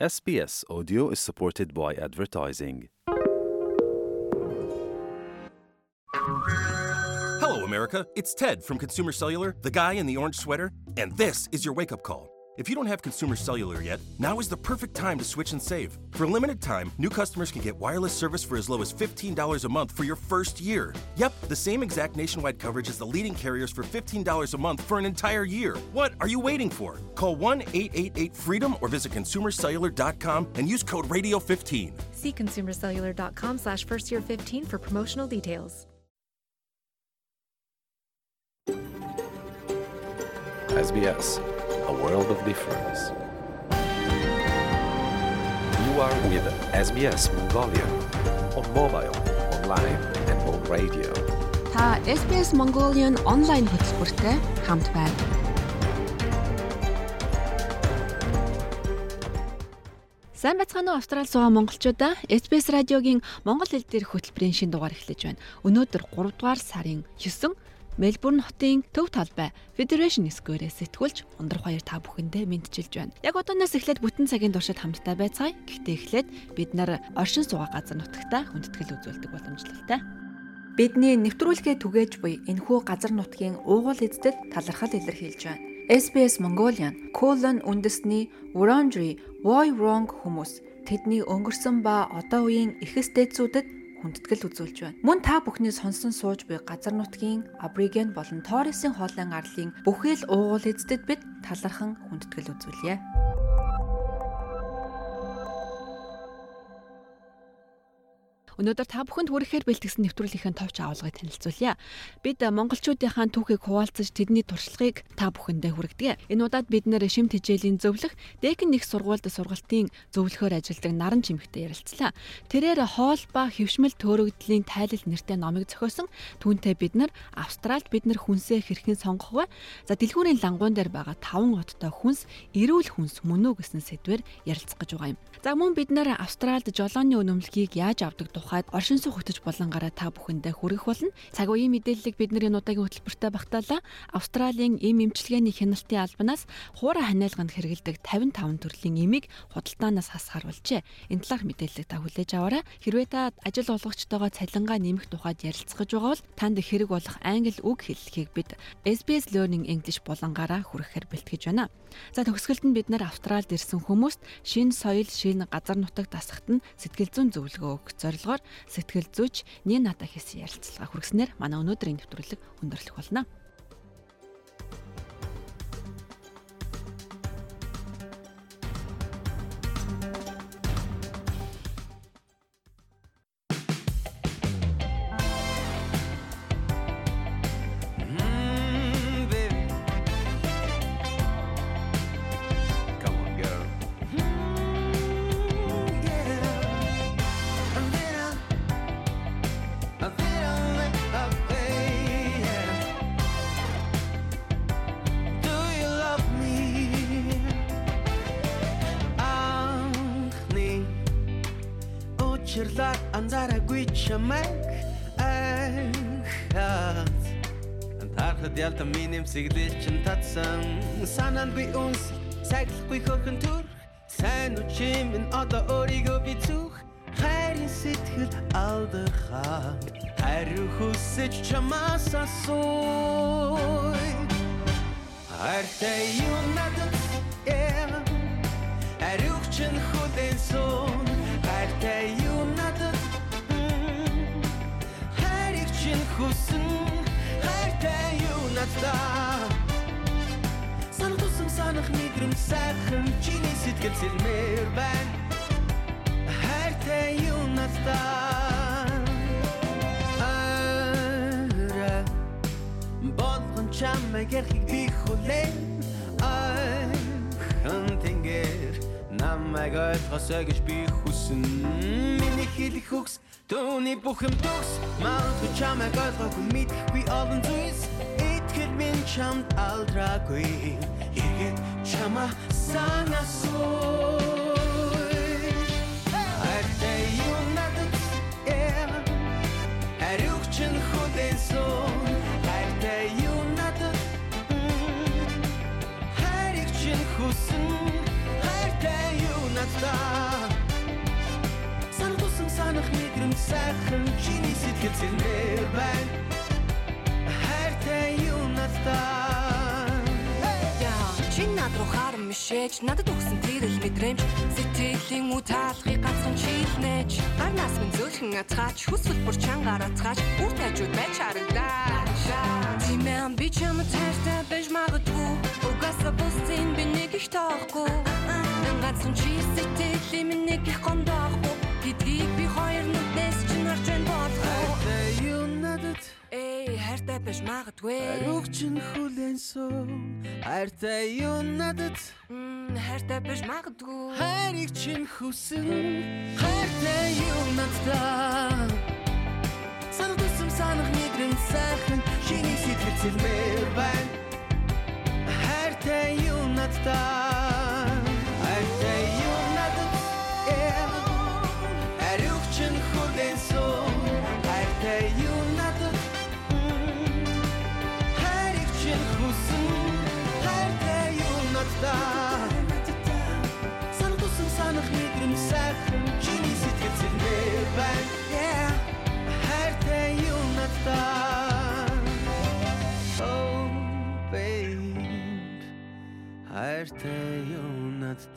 SBS Audio is supported by advertising. Hello, America. It's Ted from Consumer Cellular, the guy in the orange sweater, and this is your wake up call. If you don't have Consumer Cellular yet, now is the perfect time to switch and save. For a limited time, new customers can get wireless service for as low as $15 a month for your first year. Yep, the same exact nationwide coverage as the leading carriers for $15 a month for an entire year. What are you waiting for? Call 1 888 Freedom or visit consumercellular.com and use code Radio15. See consumercellular.com slash first year 15 for promotional details. SBS, a world of difference. You are with SBS Mongolia on mobile, online, and on radio. Та SBS Mongolian онлайн хөтөлбөртэй хамт байна. Сайн байцгаана уу Австрали суугаа монголчуудаа SBS радиогийн монгол хэл дээрх хөтөлбөрийн шин дугаар эхлэж байна. Өнөөдөр 3 дугаар сарын 9 Мельбурн хотын төв талбай Federation Square-ээс сэтгүүлж ундрах баяр та бүхэндээ мэдчилж байна. Яг одооноос эхлээд бүтэн цагийн туршид хамтдаа байцгаая. Гэхдээ эхлээд бид нар оршин суугаа газар нутагта хүндэтгэл үзүүлдэг боломжлолтой. Бидний нэвтрүүлгээ түгээж буй энэхүү газар нутгийн уугуул эздэд талархал илэрхийлж байна. SBS Mongolian Colon үндэсний Wurundjeri Woi Wurrung хүмүүс тэдний өнгөрсөн ба одоо үеийн эхэс дээдсүүдэд хүндэтгэл үзүүлж байна. Мөн та бүхний сонсон сууж буй газар нутгийн Абриген болон Торресын хоолын арлын бүхэл уугуул эздэд бид талархан хүндэтгэл үзүүлье. Өнөөдөр та бүхэнд хүрэхээр бэлтгэсэн нэвтрүүлгийнхээ товч агуулгыг танилцуулъя. Бид монголчуудынхаа түүхийг хуваалцаж тэдний туршлагыг та бүхэндээ хүргэдэг. Энэ удаад бид нэр шимт хичээлийн зөвлөх Дэкэн нэг сургуульд сургалтын зөвлөхөөр ажилладаг наран чимэгтэй ярилцлаа. Тэрээр хоол ба хөвшмөл төөрөгдлийн тайлал нэртэй номыг зохиосон. Түүнтэй бид нар Австральд бид нар хүнсээ хэрхэн сонгох вэ? За дэлгүүрийн лангуун дээр байгаа таван оттой хүнс эрүүл хүнс мөн үү гэсэн сэдвээр ярилцах гэж байгаа юм. За мөн бид нар Австральд жолооны үнэмлэхийг яаж авдаг тухайд оршин суух хөтөж болонгаараа та бүхэндээ хүргэх болно. Цаг үеийн мэдээллийг бид нар энэ удаагийн хөтөлбөртөд багтаалаа. Австралийн эм эмчилгээний хяналтын албанаас хуурай ханиалганд хэрэгэлдэг 55 төрлийн эмийг худалдаанаас хасгаруулжээ. Энэ талаар мэдээллийг та хүлээж аваарай. Хэрвээ та ажил олгогчтойгоо цалингаа нэмэх тухайд ярилцах гэж байгаа бол танд хэрэг болох англи үг хэллэхийг бид SBS Learning English болонгаараа хүргэхээр бэлтгэж байна. За төгсгөлд нь бид нар Австралид ирсэн хүмүүст шинэ соёл, шинэ газар нутаг дасахт нь сэтгэл зүйн зөвлөгөө өгөх зорилгоор болохоор сэтгэл зүйч Нината хийсэн ярилцлага хүргэснээр манай өнөөдрийн нэвтрүүлэг өндөрлөх болно. Ялта минем сиглэл чин татсан. Санаанд би үнс саглахгүй хөрхөн төр сайн үчим минь одоо өөрийгөө би зүх. Хайрын сэтгэл алдахаа хариу хүсэж чамаас асууй. Хайртай юу надад yeah Ариуч чин хүлэн юу надад санах тусам санах мэдрэмж сайхан чиний сэтгэл сэлмээр байна. Хайртай юу надад ара болгон чамайг ярихыг би хүлээн ай хан тэнгэр намайг ойлгосоо гэж би хүсэн. Миний хэлэх үгс Төвний бүх юм төгс Маадгүй чамайг ойлгоогүй мэдэхгүй олон зүйлс. Итгэл минь чамд алдраагүй. Эргээд чамаа санасуй. Артай юу надад эм? Ариухчин худэн сон Артай юу надад Харихчин хүсэн Артай юу надад? Санах хүсэн санах мэдрэмсайхан Чиний сэтгэл зэрмэр байна. Яа, чи над руу харам мишээж надад өгсөн тэр л мэдрэмж сэтгэлийн үтаалхыг ганцхан чийлнэж гарнаас минь зөөлхөн ацгаач хүсэл бүр чангаар ацгаач үр тажууд байж харагдаа. Тимэн би чам тайртай байж магадгүй. Угаасаа бусдын би нэг их тоохгүй ганцхан чи сэтгэлийн минь нэг их гондоохгүй гэдгийг би хоёр нүднээс хайртай байж магадгүй. Ариух чин хүлэн суу хайртай юу надад? Хайртай байж магадгүй. Хайрыг чин хүсэн хайртай юу надад? Санах тусам санах нэгэн сайхан чиний сэтгэл зэрмээр байна хайртай юу надад надад oh babe хайртай юу надад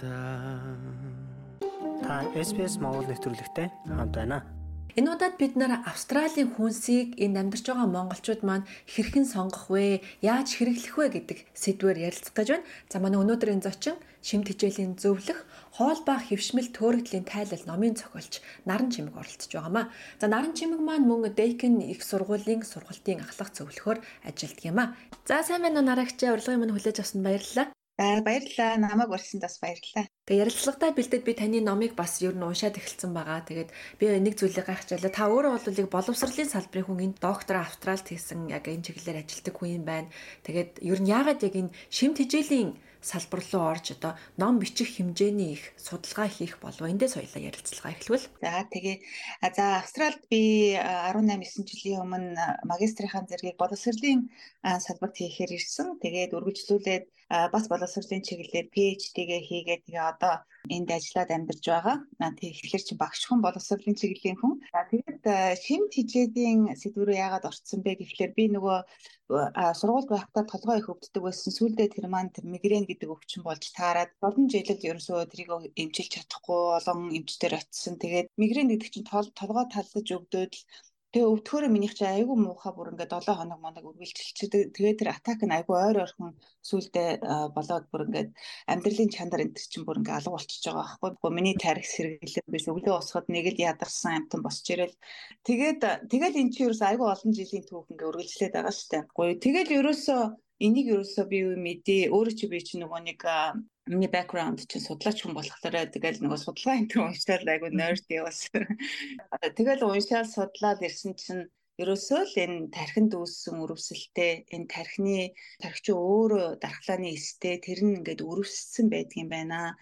Та SBS Монгол нэвтрүүлэгтэй хамт байна. Энэ удаад бид нар Австралийн хүнсийг энд амьдарч байгаа монголчууд маань хэрхэн сонгох вэ? Яаж хэрэглэх вэ гэдэг сэдвээр ярилцах гэж байна. За манай өнөөдрийн зочин шимт хичээлийн зөвлөх хоол ба хөвшмөл төөрөгдлийн тайлал номын зохиолч Наран Чимэг оролцож байгаамаа. За Наран Чимэг маань мөн Дейкен их сургуулийн сургалтын ахлах зөвлөхөөр ажилладаг юм а. За сайн байна уу нарагч урилгын минь хүлээж авсанд баярлалаа. За баярлалаа. Намайг урьсанд бас баярлалаа. Тэгээ ярилцлагатай бэлдээд би таны номыг бас ер нь уншаад эхэлсэн байгаа. Тэгээд би нэг зүйлийг гайхчихлаа. Та өөрөө бол боловсролын салбарын хүн энд доктор Австралид хийсэн яг энэ чиглэлээр ажилладаг хүн юм байна. Тэгээд ер нь яагаад яг энэ шимт хичээлийн салбар руу орж одоо ном бичих хэмжээний их судалгаа хийх болов эндээс соёлоо ярилцлага эхлэвэл. За тэгээ за Австралид би а, 18 9 жилийн өмнө магистрийн зэргийг боловсролын салбарт хийхээр ирсэн. Тэгээд үргэлжлүүлээд бас боловсролын чиглэлээр PhD-гээ хийгээд тэгээ одоо энд ажиллаад амьдарч байгаа. Тэгэхээр чи багш хүн боловсролын чиглэлийн хүн. Тэгээд а, шимт хичээлийн сэдвүүрөө яагаад орцсон бэ гэхлээр би нөгөө сургуульд байхдаа толгой их өвддөг байсан. Сүүлдээ тэр маань тэр мигрен гэдэг өвчин болж таарад олон жилд ерөөсөө тэрийг эмчилж чадахгүй олон эмчтэр очисон. Тэгээд мигрен гэдэг чинь тол толгой талдаж өгдөөд л Тэгээ өвдөхөөрөө минийх чи айгүй муухай бүр ингээд 7 хоног моног үргэлжилчихдэг. Тэгээ тэр атак нь айгүй ойр ойрхон сүулдэ болоод бүр ингээд амьдралын чанар энэ чинь бүр ингээд алга болчихж байгаа байхгүй. Гэхдээ миний тарих сэргэлэн биш өглөө усахад нэг л ядарсан амтан босч ирэл. Тэгээд тэгэл эн чинь ерөөсөө айгүй олон жилийн түүх ингээд үргэлжлээд байгаа шүү дээ. Гоё. Тэгэл ерөөсөө энийг ерөөсөө би юу мэдээ өөрөө чи би чи нөгөө нэг миний бэкграунд чинь судлаач хүн болохоор тэгэл нөгөө судалгаа энэ төр уншаад айгу нойрд яваас. Тэгэл уншаад судлаад ирсэн чинь ерөөсөө л энэ тархинд үүссэн өрөвсөлтэй энэ тархины тархич өөрөө дархлааны эстэй тэр нь ингээд өрөвссөн байдгийн байна.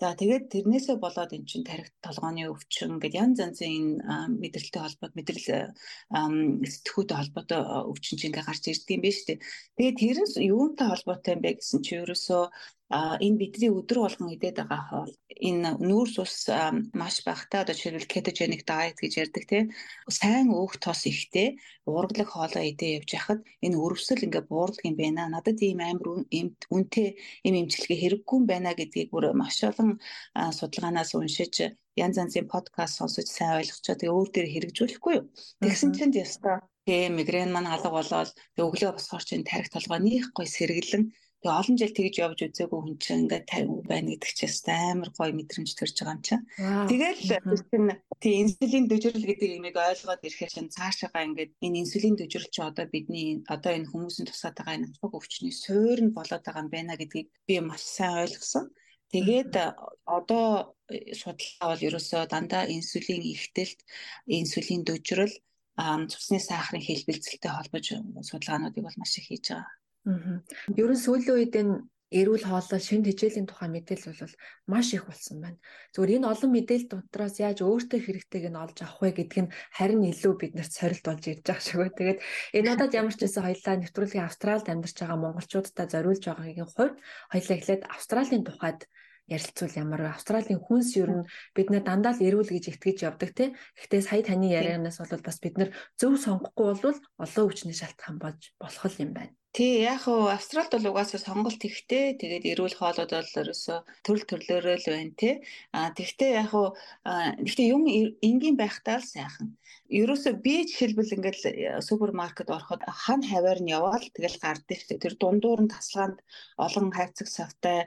За тэгээд тэрнээсээ болоод эн чинь тарих толгооны өвчин гэдэг янз янзын мэдрэлтэй холбоот мэдрэл сэтгүүтэй холбоотой өвчин чинь ингээ гарч ирдэг юм байна шүү дээ. Тэгээд тэр нь юунтай холбоотой юм бэ гэсэн чи ерөөсөө энэ бидний өдөр болгон идээд байгаа хоол. Энэ нүүрс ус маш багтаа одоо жишээлбэл ketogenic diet гэж ярьдаг тийм сайн өөх тос ихтэй уурглаг хоолоо идээ явж хахад энэ өрөвсөл ингээ буурдаг юм байна. Надад ийм амар үнэтэй ийм имчилгээ хэрэггүй юм байна гэдгийг бүр маш олон судалгаанаас уншиж янз янзын подкаст сонсож сайн ойлгочоо тэгээ өөр дээр хэрэгжүүлэхгүй юу? Тэгсэн чинь ястаа Тэгээ мигрен маань алга болоод өглөө босохоор чинь тарих толгой. Нэг гой сэргэлэн Тэгээ олон жил тэгж явж үзээгүй хүн чинь ингээд 50 байна гэдэг чинь амар гоё мэдрэмж төрж байгаа юм чинь. Тэгэл чинь тий инсулин дөжрөл гэдэг юмыг ойлгоод ирэхээр чинь цаашаага ингээд энэ инсулин дөжрөл чи одоо бидний одоо энэ хүмүүсийн тусаад байгаа энэ албаг өвчний суурь нь болоод байгаа юм байна гэдгийг би маш сайн ойлгосон. Тэгээд одоо судалгаа бол ерөөсөө дандаа инсулин ихтэлт, инсулин дөжрөл цусны сахарын хэлбэлцэлтэй холбож судалгаануудыг бол маш их хийж байгаа. Аа. Ерөн сүүлийн үед энэ эрүүл хоолой шинэ хичээлийн тухай мэдээлэл бол маш их болсон байна. Зүгээр энэ олон мэдээлэл дотроос яаж өөртөө хэрэгтэйг нь олж авах вэ гэдг нь харин илүү биднэрт сорилт болж ирж байгаа байна. Тэгээд энэ удаад ямар ч байсан хоёлаа нэвтрүүлгийн Австралид амьдарч байгаа монголчуудад зориулж байгаагийн хувьд хоёлаа эхлээд Австралийн тухайд ярилцвал ямар вэ? Австралийн хүнс ер нь бид нэ дандаа л эрүүл гэж итгэж явдаг тий. Гэхдээ сая таны ярианаас бол бас бид нар зөв сонгохгүй бол олон хүчний шалтгаан болж болох юм байна. Тий, яг хуу Австралид бол угаасаа сонголт ихтэй. Тэгээд эрүүл хоолууд бол ерөөсөө төрөл төрлөөрөө л байна тий. А тэгвэл яг хуу гэхдээ юм энгийн байхтаа л сайхан. Ерөөсөө би жишээлбэл ингээд э, супермаркет ороход хан хаваар нь яваал тэгэл гардыг шүү. Тэр дундуур нь тасалгаанд олон хайцаг савтай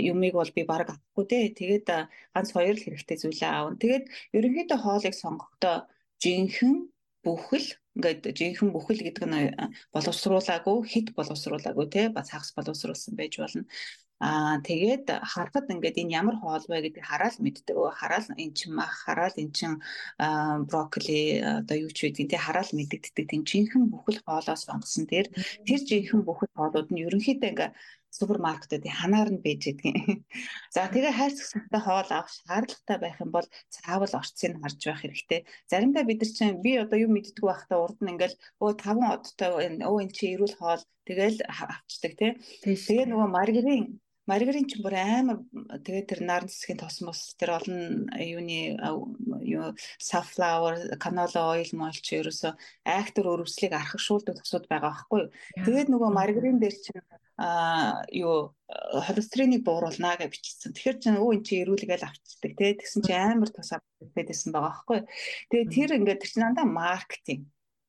юмыг бол би баг авахгүй дээ. Тэгээд ганц хоёр л хэрэгтэй зүйлээ аавна. Тэгээд ерөнхийдөө хоолыг сонгохдоо жинхэнэ бүхэл ингээд жинхэнэ бүхэл гэдэг нь боловсруулаагүй хит боловсруулаагүй те бас хагас боловсруулсан байж болно. Аа тэгээд харахад ингээд энэ ямар хоол вэ гэдгийг хараад мэддэг. Хараад эн чин мах, хараад эн чин брокколи одоо юу ч байдгийг тий хараад мэддэгддэг. Тийм жинхэнэ бүхэл хоолоос сонгосон. Тэр тэр жинхэнэ бүхэл хоолууд нь ерөнхийдөө ингээд супермаркетуудын ханаар нь байж байдгийг. За тэгээ хайрцаг сантай хоол авах шаардлагатай байх юм бол цаавал орцыг харж байх хэрэгтэй. Заримдаа бид нар чинь би одоо юу мэддэг байхдаа урд нь ингээл өө таван одтой өө эн чи эрүүл хоол тэгэл авчдаг тий. Тэгээ нөгөө маргарин Маргарин ч бүр амар тэгээд тэр наран цэцгийн тос мос тэр олон юуны юу safflower, canola oil молч ерөөсө актер өрөвслийг архагшуулдаг тосууд байгаа байхгүй юу. Тэгээд нөгөө маргарин дээр чинь а юу холестеринийг бууруулнаа гэж бичсэн. Тэгэхээр чинь өө эн чи эрүүлгээл авчдаг те. Тэгсэн чи амар тус авчихсан байгаа байхгүй юу. Тэгээд тэр ингээд тэр чинь дандаа маркетинг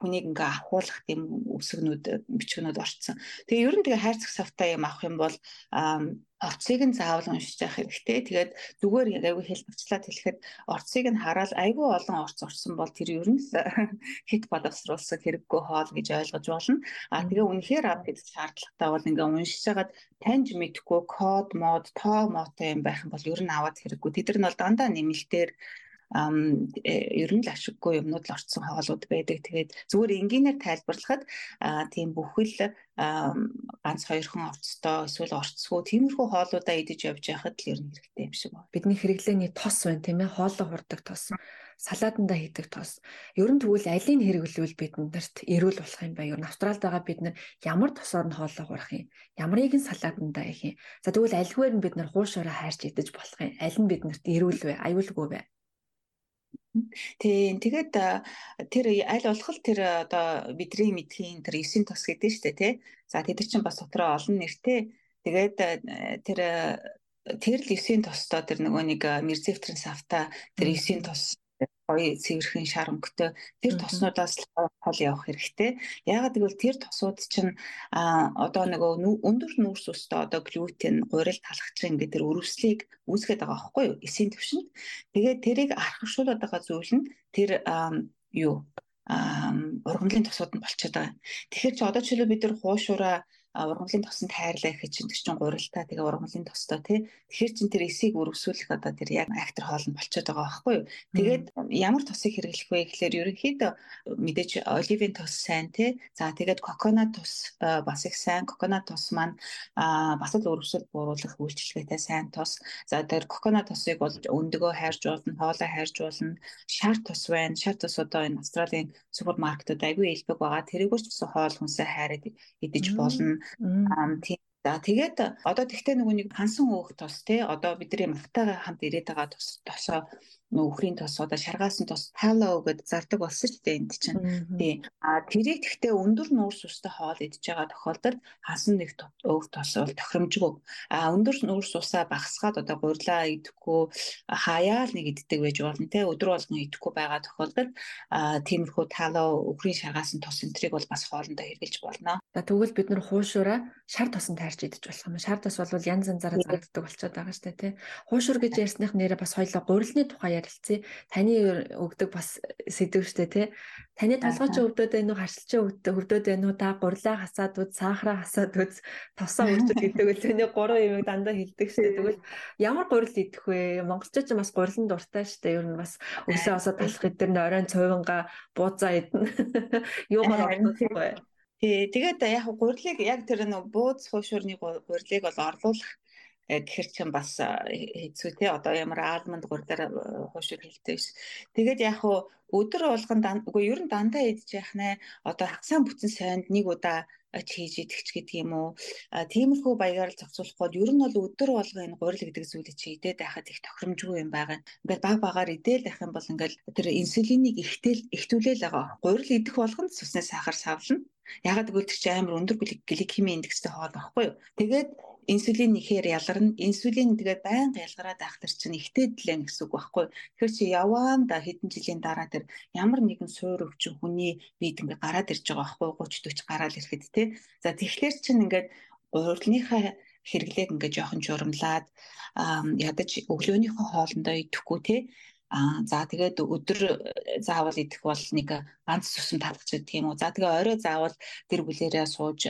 хүнийг ингээ ахуулах тийм үсгнүүд бичгнүүд орцсон. Тэгээ ер нь тэгээ хайрцаг савтай юм авах юм бол орцыг нь заавал уншиж явах хэрэгтэй. Тэгээд зүгээр аягүй хэлбэрчлээд хэлэхэд орцыг нь хараад аягүй олон орц орсон бол тэр ер нь хит боловсруулсан хэрэггүй хоол гэж ойлгож болно. А тэгээ үнэхээр гэдэг шаардлагатай бол ингээ уншиж хагаад таньж мэдхгүй код мод тоо мотой юм байх юм бол ер нь аваад хэрэггүй. Тэд нар бол дандаа нэмэлтээр ер нь л ашиггүй юмнууд л орцсон хоолууд байдаг. Тэгээд зүгээр энгийнээр тайлбарлахад тийм бүхэл ганц хоёрхан орцтой эсвэл орцгүй тиймэрхүү хоолуудаа идэж явж байхад л ер нь хэрэгтэй юм шиг байна. Бидний хэрэглээний тос байна тийм ээ хоолоо хурдаг тос салаатанда хийдэг тос. Ер нь тэгвэл алийг хэрэглэвэл бидэндэрт эрүүл болох юм ба. Ер нь Австралид байгаа бид нар ямар тосоор нь хоолоо хурах юм? Ямарыг нь салаатанда хийх юм? За тэгвэл альваар нь бид нар хуушаараа хайрч идэж болох юм? Аль нь биднэрт эрүүл вэ? Аюулгүй вэ? Тийм тэгээд тэр аль болох тэр одоо бидний мэдхийн тэр 9 тос гэдэг нь шүү дээ тий. За тэд чинь бас дотроо олон нэртэй. Тэгээд тэр тэр л 9 тостоо тэр нөгөө нэг мерзефтрин савта тэр 9 тос гоё цэвэрхэн шар өнгөтэй тэр тоснуудаас хол явах хэрэгтэй. Яагаад гэвэл тэр тосууд чинь одоо нөгөө өндөр нүүрс өстэй одоо глютен, гурил талхчин гэдэг тэр өрөвслийг үүсгээд байгаа байхгүй юу? Эсийн төвшөнд. Тэгээд тэрийг архившуулаад байгаа зүйл нь тэр юу ургамлын тосууд нь болчиход байгаа. Тэгэхээр чи одоо жишээлбэл бид нар хуушураа ургамлын тосонд хайрлаа гэхэд чинь тэр чинь гурилтаа тэгээ ургамлын тостой тий. Тэгэхээр чин тэр эсийг өргөсүүлэх одоо тэр яг актер хоол нь болчиход байгаа байхгүй юу. Тэгээд ямар тосыг хэрэглэх вэ гэхлээр ерөнхийдөө мэдээж оливын тос сайн тий. За тэгээд коконат тос бас их сайн. Коконат тос маань бас л өргөсөл бууруулах үйлчилгээтэй сайн тос. За тэр коконат тосыг бол өндөгөө хайрж болно, хоолой хайрж болно. Шар тос байна. Шар тос одоо энэ Австралийн супермаркетууд айгүй илбэг байгаа. Тэрийгээр ч гэсэн хоол хүнсээ хайраад идэж болно тийм За тэгээд одоо тэгтээ нөгөө нэг хансан өөх тос те одоо бидний мартагаа хамт ирээд байгаа тос тосоо нөхрийн тос одоо шаргаасан тос пало гэд зардаг болсон ч дээ энд чинь. Тий. А тэрийг тэгтээ өндөр нүүрс устай хоол идж байгаа тохиолдолд хасан нэг өв тос бол тохиромжгүй. А өндөр нүүрс усаа багасгаад одоо гурилаа идэхгүй хаяал нэг иддэг байж болно те өдөр болгон идэхгүй байгаа тохиолдолд тиймэрхүү тало өхрийн шаргаасан тос энтрийг бол бас хоолндоо хэрглэж болно. За тэгвэл бид нар хуушураа шар тосон таарч идэж болох юм. Шар тос бол янз янзаараа зарагддаг болчиход байгаа дээ тий. Хуушур гэж ярьсных нэрээ бас хоёлоо гурилны тухай ярилцъя. Таны өгдөг бас сэдв штэ тий. Таны толгойч өвдөд байна уу, харшилч өвдөд байна уу, та гурлаа хасаад үз, сахараа хасаад үз, тосоо үржил гэдэг үл таны гурван юмыг дандаа хэлдэг штэ. Тэгвэл ямар гурил идэх вэ? Монголчууд ч бас гурилан дуртай штэ. Ер нь бас өсөө осоо талах эдгээр нь оройн цувинга бууцаа идэнэ. Юугаар ордог вэ? Тий, тэгээд яг гурилыг яг тэр нэг бууз хуушуурны гурилыг бол орлуулах гэхэр чин бас хэцүү те одоо ямар алманд гурдаар хуушур хэлтэй ш. Тэгээд яг хуу өдөр болгон үгүй ер нь дандаа идэж яах нэ одоо хагсаан бүтэн сойнд нэг удаа хийж идэх ч гэдэг юм уу. Тиймэрхүү баягаар л зохицуулах гол ер нь бол өдөр болго энэ гурил гэдэг зүйлийг чи идээд байхад их тохиромжгүй юм байгаа. Ингээд баг багаар идээл байх юм бол ингээд тэр инсулинийг ихтэл ихтүүлээл байгаа. Гурил идэх болгонд цусны сахар савлна. Ягаад гэвэл тэр чинь амар өндөр гликемийн индекстэй хоол байхгүй юу. Тэгээд инсулин нэхээр ялгарна. Инсулин тэгээд байнга ялгараад байх төр чинь ихтэй дэлэн гэсэн үг байхгүй. Тэгэхээр чи яваанда хэдэн жилийн дараа тэр ямар нэгэн суур өвчин хүний биед ингээ гараад ирж байгаа байхгүй 30 40 гараад ирэхэд тий. За тэгэхээр чин ингээд урилныхаа хэрэглээд ингээ жоохон журамлаад ядаж өглөөнийхөө хоолндоо идэхгүй тий Аа за тэгээд өдөр заавал идэх бол нэг ганц сүсэм гэдэг юм уу. За тэгээ орой заавал гэр бүлэрээ сууж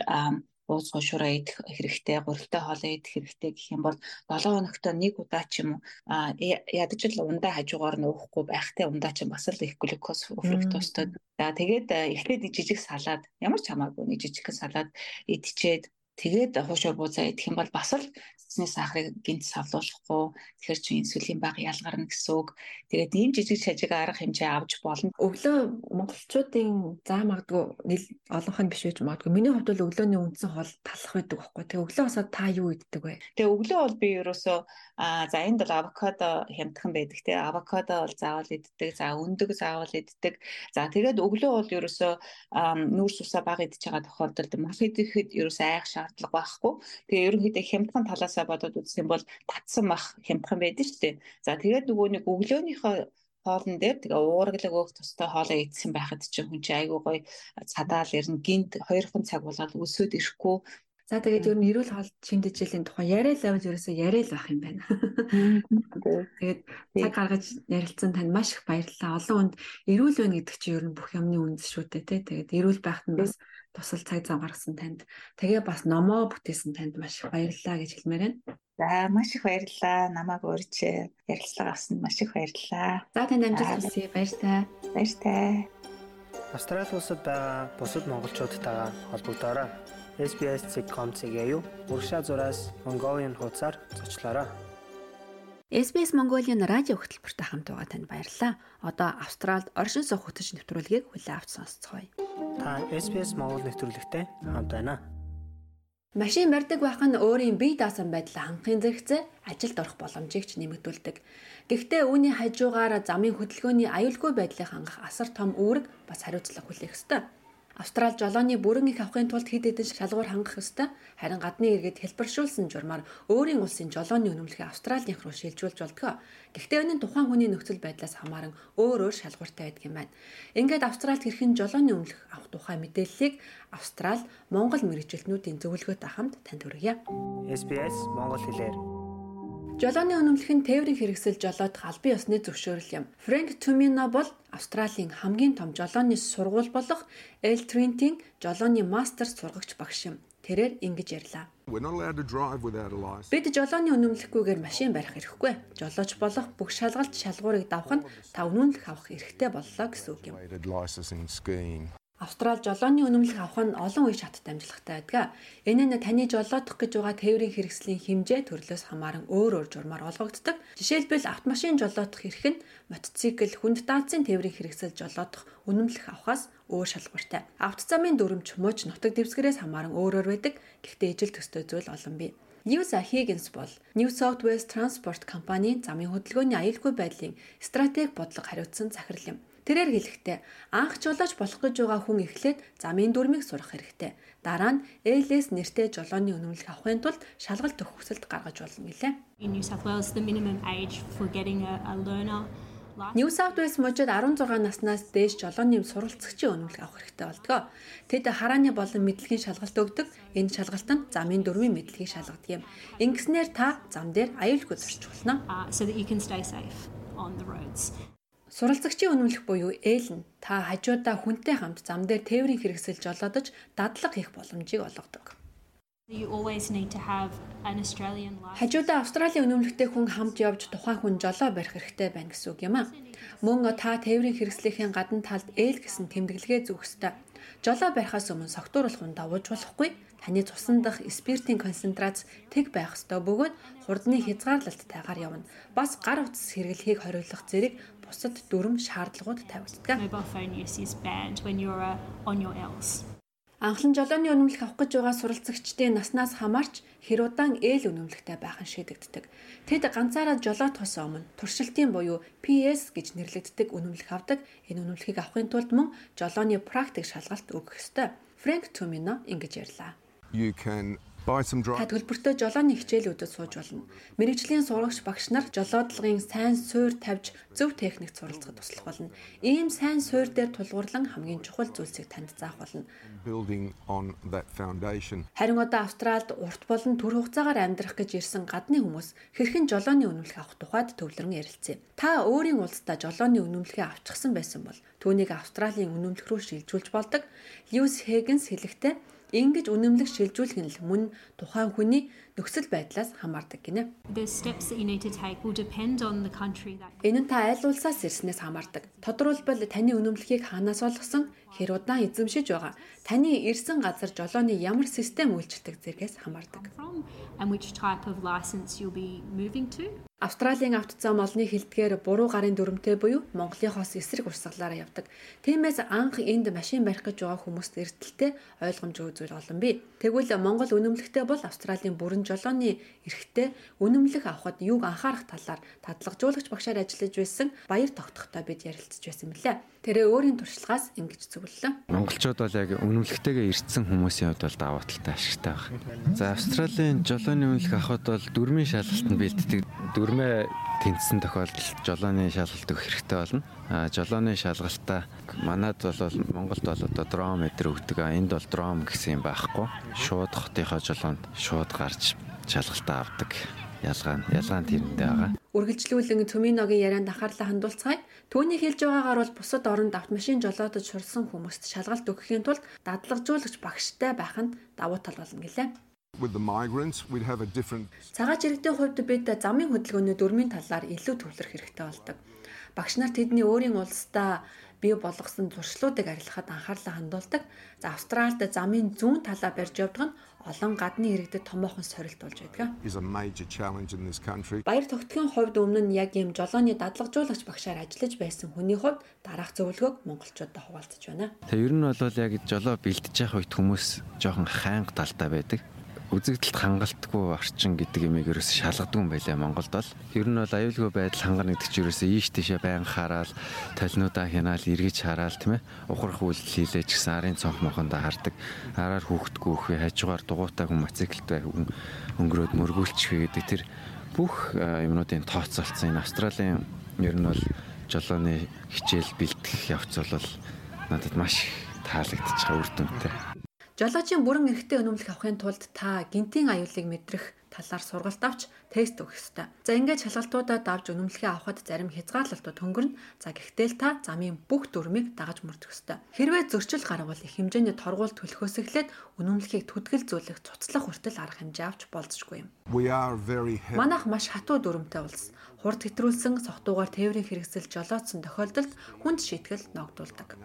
ууз гошураа идэх хэрэгтэй, гурилтай хоолоо идэх хэрэгтэй гэх юм бол 7 хоногт нэг удаа ч юм уу ядаж л ундаа хажуугаар нь уухгүй байхтай ундаа ч бас л их глюкоз, фруктозтой. За тэгээд эхлээд жижиг салаад ямар ч хамаагүй нэг жижигхэн салаад идчихэд Тэгээд хуушуур буузаа идэх юм бол бас л цэцний сахарыг гинт савлуулахгүй тэгэхээр чи инсулин баг ялгарна гэсэн үг. Тэгээд ийм жижиг шажиг арга хэмжээ авч болно. Өглөө монголчуудын заа магадгүй нийл олонх нь биш байж магадгүй. Миний хувьд бол өглөөний үндсэн хоол талах байдаг байхгүй. Тэгээ өглөө босоод та юу иддэг вэ? Тэгээ өглөө бол би ерөөсөө а за энд бол авокадо хямдхан байдаг те. Авокадо бол заавал иддэг. За өндөг заавал иддэг. За тэгээд өглөө бол ерөөсөө нүүрс усаа баг идж байгаа тохиолдолд мах идэхэд ерөөсөө айх шаардлага байхгүй. Тэгээ ерөнхийдөө хямдхан талаасаа бодоод үзэх юм бол татсан мах хямдхан байдаг шүү дээ. За тэгээд нөгөө нэг өглөөнийхөө хоолн дээр тэгээ уургалаг өөх тустай хоолоо идсэн байхад чинь хүн чинь айгүй гоё цадаал ирнэ гинт 2хан цаг болоод өсөд ирэхгүй За тэгээд ер нь эрүүл хоол шимдэжлийн тухай яриа л аваад ерөөсөө яриа л байх юм байна. Тэгээд цаг гаргаж ярилцсан танд маш их баярлалаа. Олон хүнд эрүүл байна гэдэг чинь ер нь бүх юмны үндэс шүү дээ тий. Тэгээд эрүүл байхад нь бас тусал цаг зав гаргасан танд тэгээ бас номоо бүтээсэн танд маш их баярлалаа гэж хэлмээр байна. За маш их баярлалаа. Намайг урьж ярилцлага авсанд маш их баярлалаа. За танд амжилт хүсье. Баяртай. Баяртай. Австрали улсад байгаа бусад монголчуудтайгаа холбогдоорой. SBS.com.cg юу урагшаа зураас Mongolian хуудасаар зочлоорой. SBS Mongolian радио хөтөлбөртэй хамт байгаа танд баярлалаа. Одоо Австралид оршин суух хөтөч нэвтрүүлгийг хүлээн авч сонсцгоё. Та SBS Монгол нэвтрүүлэгтэй хамт байна. Машин барьдаг байх нь өөрийн бие даасан байдлаа хангахын зэрэгцээ ажилд орох боломжийг ч нэмэгдүүлдэг. Гэхдээ үүний хажуугаар замын хөдөлгөөний аюулгүй байдлыг хангах асар том үүрэг бас хариуцлага хүлээх ёстой. Австрал жолооны бүрэн их авахын тулд хэд хэдэн шалгуур хангах ёстой. Харин гадны иргэд хэлбэршүүлсэн журмаар өөрийн улсын жолооны үнэмлэхийг Австралийнх руу шилжүүлж болдгоо. Гэхдээ энэ нь тухайн хүний нөхцөл байдлаас хамааран өөр өөр шалгууртай байдаг юм байна. Ингээд Австралид хэрхэн жолооны үнэмлэх авах тухай мэдээллийг Австрал Монгол мэрэгчлэтнүүдийн зөвлөгөөтэй хамт танд хүргье. SBS Монгол хэлээр Жолооны үнэмлэх нь тээврийн хэрэгсэл жолоодох албан ёсны зөвшөөрөл юм. Фрэнк Тумино бол Австралийн хамгийн том жолооны сургууль болох L-Trent-ийн жолооны мастер сургагч багш юм. Тэрээр ингэж ярьлаа. Бид жолооны үнэмлэхгүйгээр машин барих эрхгүй. Жолооч болох бүх шалгалт шалгуурыг давах нь та үнэмлэх авах эрхтэй боллоо гэсэн үг юм. Австрал жолооны үнэмлэх авах нь олон үе шаттай амжилттай байдаг. Энэ нь таны жолоодох гэж байгаа тээврийн хэрэгслийн хэмжээ төрлөөс хамааран өөр өөр журмаар олгогддог. Жишээлбэл автомашин жолоодох эрх нь мотоцикл, хүнд даацын тээврийн хэрэгсэл жолоодох үнэмлэх авахаас өөр шалгууртай. Автозамын дүрмж мууч нутаг дэвсгэрээс хамааран өөрөөр байдаг. Гэхдээ ижил төстэй зүйл олон бий. Ньюса Хиггинс бол New South Wales Transport компанийн замын хөдөлгөөний аюулгүй байдлын стратеги бодлого хариуцсан захирал юм. Тэрээр хэлэхдээ анх жолооч болох гэж байгаа хүн эхлээд замын дүрмийг сурах хэрэгтэй. Дараа нь ALS нэртэй жолооны үнэмлэх авахын тулд шалгалт өгөх хүсэлт гаргаж болно гэлээ. New South Wales мужид 16 наснаас дээш жолооны суралцагчийн үнэмлэх авах хэрэгтэй болдгоо. Тэд харааны болон мэдлэгийн шалгалт өгдөг. Энэ шалгалтанд замын дөрвийн мэдлэгийг шалгадаг юм. Ингэснээр та зам дээр аюулгүй зорчих болно. uh, so that you can stay safe on the roads. Суралцагчийн үнэмлэх буюу ээл нь та хажуудаа хүнтэй хамт зам дээр тээврийн хэрэгсэл жолоодож дадлага хийх боломжийг олгодог. Хажуудаа Австралийн үнэмлэхтэй хүн хамт явж тухайн хүн жолоо барих хэрэгтэй байна гэсэн үг юм а. Мөн та тээврийн хэрэгслийнхээ гадна талд ээл гэсэн тэмдэглэгээ зүүх ёстой. Жолоо барихаас өмнө согтууруулах ундаа ууж болохгүй. Таны цусан дах спиртийн концентрац тэг байх ёстой бөгөөд хурдны хязгаарлалттайгаар явна. Бас гар утас хэрэглэхийг хориглох зэрэг бусад дүрм шаардлагууд тавигддаг. Mobile phone use is banned when you're uh, on your L's. Анхлан жолооны үнэмлэх авах гэж байгаа суралцагчдын наснаас хамаарч хэр удаан ээл үнэмлэхтэй байх нь шийдэгддэг. Тэд ганцаараа жолоотхоос өмнө туршилтын буюу PS гэж нэрлэгддэг үнэмлэх авдаг. Энэ үнэмлэхийг авахын тулд мөн жолооны практик шалгалт өгөх ёстой. Фрэнк Тумино ингэж ярьлаа. You can Та төлбөртэй жолооны хичээлүүдэд сууж болно. Мэргэжлийн сурагч багш нар жолоодлагын сайн суурь тавьж зөв техникт суралцахад туслах болно. Ийм сайн суурь дээр тулгуурлан хамгийн чухал зүйлсийг танд заах болно. Харин одоо Австральд урт болон төр хугацаагаар амьдрах гэж ирсэн гадны хүмүүс хэрхэн жолооны үнэмлэх авах тухайд төвлөрөн ярилцъя. Та өөрийн улсдаа жолооны үнэмлэхээ авчихсан байсан бол түүнийг Австралийн үнэмлэх рүү шилжүүлж болдог. Льюис Хэгэнс хэлэхдээ ингэж үнэмлэх шилжүүлэх нь л мөн тухайн хүний нөхцөл байдлаас хамаардаг гинэ. Энэ нь та аль улсаас ирснээс хамаардаг. Тодорхойлбол таны үнэмлэхийг хаанаас олгосон, хэр удаан эзэмшиж байгаа, таны ирсэн газар жолооны ямар систем үйлчилдэг зэргээс хамаардаг. Австралийн автозам олны хилдгээр буруу гарын дүрмтэй буюу Монголынхоос эсрэг урсгалаараа явдаг. Тиймээс анх энд машин барих гэж байгаа хүмүүст эртэлтэй ойлгомжгүй зүйл олон бий. Тэгвэл Монгол үнэмлэхтэй бол Австралийн бүрэн жолооны эрхтэй үнэмлэх авахд юуг анхаарах талаар татлагжуулагч багшаар ажиллаж байсан баяр тогтохтой бид ярилцж байсан мөлий. Тэрээ өөрийн туршлагаас ингэж зөвлөлөө. Монголчууд бол яг үнэмлэхтэйгээ ирсэн хүмүүсийн хувьд бол даваа талтай ашигтай байна. За Австралийн жолооны үнэлэх авахд бол дөрмийн шалгалтанд бэлддэг. Дөрмөө тэнцсэн тохиолдолд жолооны шалгалт өгөх хэрэгтэй болно. А жолооны шалгалтаа манад бол Монголд бол одоо дрометр өгдөг. А энд бол дром гэсэн юм байхгүй. Шууд хотынхоо жолоонд шууд гарч шалгалтаа авдаг. Ялгаа нь ялгаа нь тэрэндээ байгаа. Үргэлжлүүлэн Төминогийн ярианд анхаарлаа хандуулцгаая. Түүний хэлж байгаагаар бол бусад оронд автомашин жолоодож сурсан хүмүүст шалгалт өгөхийн тулд дадлагжуулагч багштай байх нь давуу тал болно гэлээ. With the migrants, we'd have a different Цагаач иргэдийн хувьд бид замын хөдөлгөөний дөрмийн талаар илүү төвлөрөх хэрэгтэй болдог. Багш нар тэдний өөрийн улсдаа бий болгосон зуршлуудыг арилгахад анхаарлаа хандуулдаг. За Австральд замын зүүн талаа барьж явдаг нь олон гадны иргэдэд томоохон сорилт болж байдаг. Баяр тогтгийн хувьд өмнө нь яг ийм жолооны дадлагжуулагч багшаар ажиллаж байсан хүний хувьд дараах зөвлөгөөг монголчуудад хуваалцаж байна. Тэгээ ер нь бол яг жолоо бэлдэж явах үед хүмүүс жоохон хайнга талтай байдаг. Үзэгдэлт хангалтгүй орчин гэдэг имийг ерөөс шалгадаг юм байлаа Монголд бол. Ер нь бол аюулгүй байдал хангана гэдэг чинь ерөөсөө ийш тийшээ байн хараад толинуудаа хянаал эргэж хараад тийм ээ. Ухрах үйлдэл хийлээ ч гэсэн арын цонх мохондоо хардаг. Араар хүүхдгүү өхөө хажуугаар дугуйтай хүн мотоциклтай хүн өнгөрөөд мөргүүлчих гэдэг тэр бүх юмнуудын тооцоолцсон энэ Австралийн ер нь бол жолооны хичээл бэлтгэх явц бол надад маш их таалагдчих байгаа үр дүнтэй. Жолоочийн бүрэн эрхтэй өнөмлөх авахын тулд та гинтийн аюулыг мэдрэх талаар сургалт авч тест өгөх ёстой. За ингээд шалгалтуудаа давж өнөмлөхөө авахд зарим хязгаарлалтууд хөнгөрнө. За гэхдээ л та замын бүх дүрмийг дагаж мөрдөх ёстой. Хэрвээ зөрчил гарвал их хэмжээний торгууль төлөхөөс эхлээд өнөмлөхийг түтгэл зүйлэх цуцлах хүртэл арга хэмжээ авч болзошгүй юм. Манайх маш хатуу дүрмтэй улс. Хурд хэтрүүлсэн согтуугаар тээврийн хэрэгсэл жолоодсон тохиолдолд хүнд шийтгэл ногдуулдаг.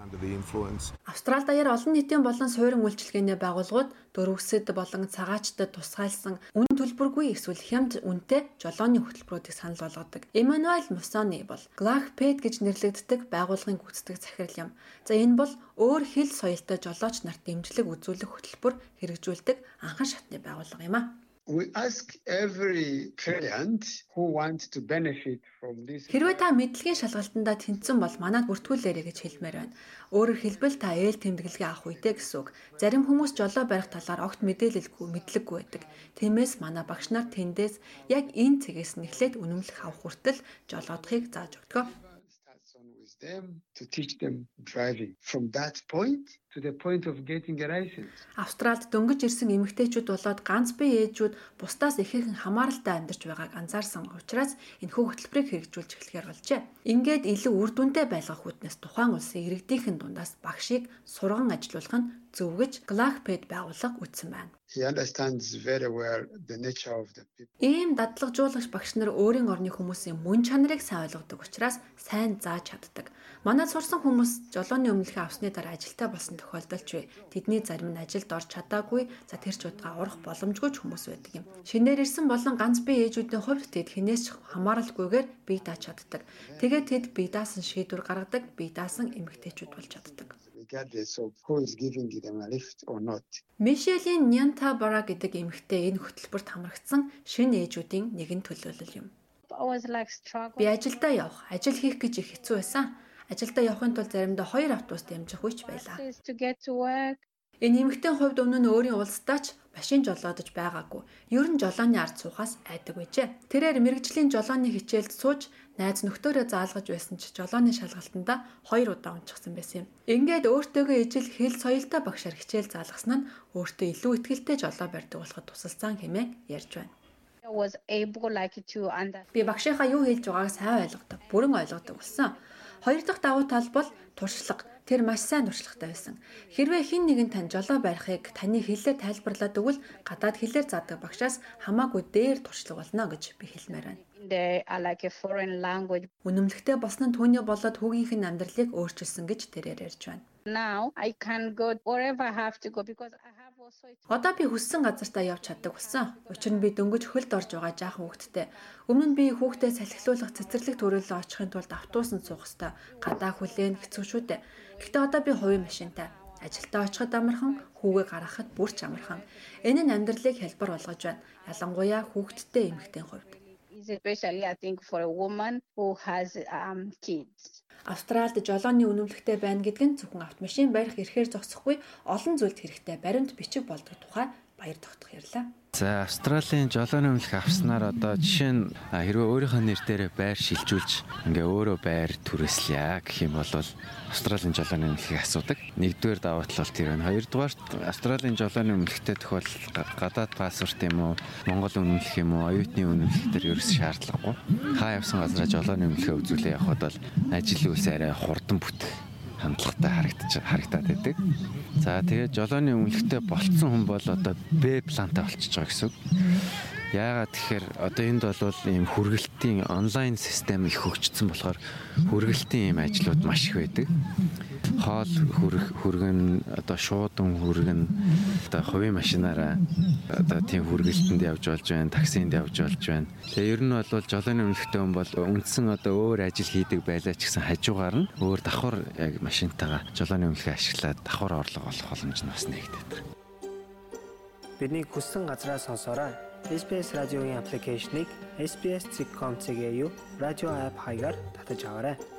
Австрали даяар олон нийтийн болон суурин үйлчилгээний байгууллагууд дөрвөсөд болон цагаачтад тусгайлсан үн төлбөргүй эсвэл хямд үнэтэй жолооны хөтөлбөрүүдийг санал болгодог. Эммануэль Мусони бол Glachped гэж нэрлэгддэг байгууллагын гүйцэтгэх захирал юм. За энэ бол өөр хил соёлтой жолооч нарт дэмжлэг үзүүлэх хөтөлбөр хэрэгжүүлдэг анхан шатны байгууллага юм а. We ask every client who wants to benefit from this. Хэрвээ та мэдлэгийн шалгалтандаа тэнцсэн бол манад бүртгүүлээрэй гэж хэлмээр байна. Өөрөөр хэлбэл та ээл тэмдэглэгээ авах үедээ гэсэн үг. Зарим хүмүүс жолоо барих талаар огт мэдээлэлгүй, мэдлэггүй байдаг. Тиймээс манай багш нар тэндээс яг энэ цэгээс нь эхлээд үнэмлэх авах хүртэл жолоодохыг зааж өгдөг. To teach them driving. From that point to the point of getting a license. Австралид дөнгөж ирсэн эмэгтэйчүүд болоод ганц бие ээжүүд бусдаас ихээхэн хамааралтай амьдарч байгааг анзаарсан учраас энэхүү хөтөлбөрийг хэрэгжүүлж эхлэхээр болжээ. Ингээд илүү үр дүнтэй байлгах үүднээс тухайн улсын иргэдийнхэн дундаас багшийг сурган ажилуулах нь зөв гэж Glachped байгууллага үтсэн байна. He understands very well the nature of the people. Ийм дадлагжуулагч багш нар өөрийн орны хүмүүсийн мөн чанарыг сайн ойлгодог учраас сайн зааж чаддаг. Манайд сурсан хүмүүс жолооны өмнөхөө авсны дараа ажилтаа болсон тохиолдолч вэ. Тэдний зарим нь ажилд орж чадаагүй, за тэр ч удаа урах боломжгүй ч хүмүүс байдаг юм. Шинээр ирсэн болон ганц бие ээжүүдийн хувьд тэд хинээс ч хамааралгүйгээр бие дааж чаддаг. Тэгээд тэд бие даасан шийдвэр гаргадаг, бие даасан эмэгтэйчүүд болж чаддаг regardless of who is giving them a lift or not. Мишелийн Нянта Бара гэдэг эмэгтэй энэ хөтөлбөрт хамрагдсан шинэ ээжүүдийн нэгэн төлөөлөл юм. Би ажилдаа явах, ажил хийх гэж их хэцүү байсан. Ажилдаа явахын тулд заримдаа хоёр автобус дамжих үеч байлаа. Энэ эмэгтэй хувьд өмнө нь өөрийн улсдаач машин жолоодож байгаагүй. Ер нь жолооны ард суухаас айдаг байжээ. Тэрээр мэрэгжлийн жолооны хичээлд сууж найз нөхдөөрөө заалгаж байсан ч жолооны шалгалтанда хоёр удаа унчихсан байсан юм. Ингээд өөртөөгөө ижил хэл соёлтой багшаар хичээл заалгасан нь өөртөө илүү ихтэй жолоо барьдаг болоход тусалсан хэмээн ярьж байна. Би багшийнхаа юу хэлж байгааг сайн ойлгодог, бүрэн ойлгодог болсон. Хоёр дахь давуу тал бол туршлага. Тэр маш сайн туршлагатай байсан. Хэрвээ хэн нэгэн тань жолоо барихыг таны хэлээр тайлбарлаад өгвөл гадаад хэлээр заадаг багшаас хамаагүй дээр туршлага болно гэж би хэлмээр байна. Үнэмлэхтэй болсон нь түүний болоод хүүгийнх нь амьдралыг өөрчилсөн гэж тэрээр ярьж байна. Now I can go wherever I have to go because I Одоо би хүссэн газартаа явж чаддаг болсон. Учир нь би дөнгөж хөлд орж байгаа жаахан хүүхэдтэй. Өмнө нь би хүүхдээ салхилуулах цэцэрлэг төрөлөө очихын тулд автобусанд суух хэвээр гадаа хүлээн хэцүү шүү дээ. Гэхдээ одоо би хувийн машинтай ажилдаа очиход амархан, хүүгээ гаргахад бүр ч амархан. Энэ нь амьдралыг хялбар болгож байна. Ялангуяа хүүхэдтэй эмэгтэй хувьд. Especially I think for a woman who has um kids. Австралид жолооны үнэмлэхтэй байна гэдэг нь зөвхөн автомашин барих эрхээр зогсохгүй олон зүйлд хэрэгтэй баримт бичиг болдог тухай баяр тогтох ярьлаа. За Австралийн жолооны өмнөх авснаар одоо жишээ нь хэрвээ өөрийнхөө нэр дээр байр шилжүүлж ингээ өөрөө байр түрээслэе гэх юм бол Австралийн жолооны өмнөхийг асуудаг. Нэгдүгээр даваа тал тэр байна. Хоёрдугаарт Австралийн жолооны өмнөхтэй тохиолдол гадаад паспорт юм уу, Монгол үнэмлэх юм уу, оюутны үнэмлэх төр ерөөс шаардлагагүй. Хаа явсан газараа жолооны өмнөхөө үзүүлээ явхад бол ажил үйлс арай хурдан бүтэх хандлагатай харагдаж харагдаад байдаг. За тэгээд жолооны өмнөлтөд болцсон хүн бол одоо Б плантай болчихж байгаа гэсэн үг. Яагаад тэгэхээр одоо энд бол ийм хүргэлтийн онлайн систем их хөгжсөн болохоор хүргэлтийн ийм ажлууд маш их байдаг. Хоол хүрэх хүргэн одоо шуудан хүргэн одоо хувийн машинаараа одоо тийм хүргэлтэнд явж болж байна, таксинд явж болж байна. Тэгээ ер нь бол жолооны өмнөхтэй хүн бол үндсэн одоо өөр ажил хийдэг байлаа ч гэсэн хажуугаар нь өөр давхар яг машинтайгаа жолооны өмнөхөө ашиглаад давхар орлого олох боломж нь бас нэгдэдэг. Бидний хүссэн газраа сонсоорой SBS радиогийн аппликейшнийг SBS.com.cg юу радио апп хаягаар татаж аваарай.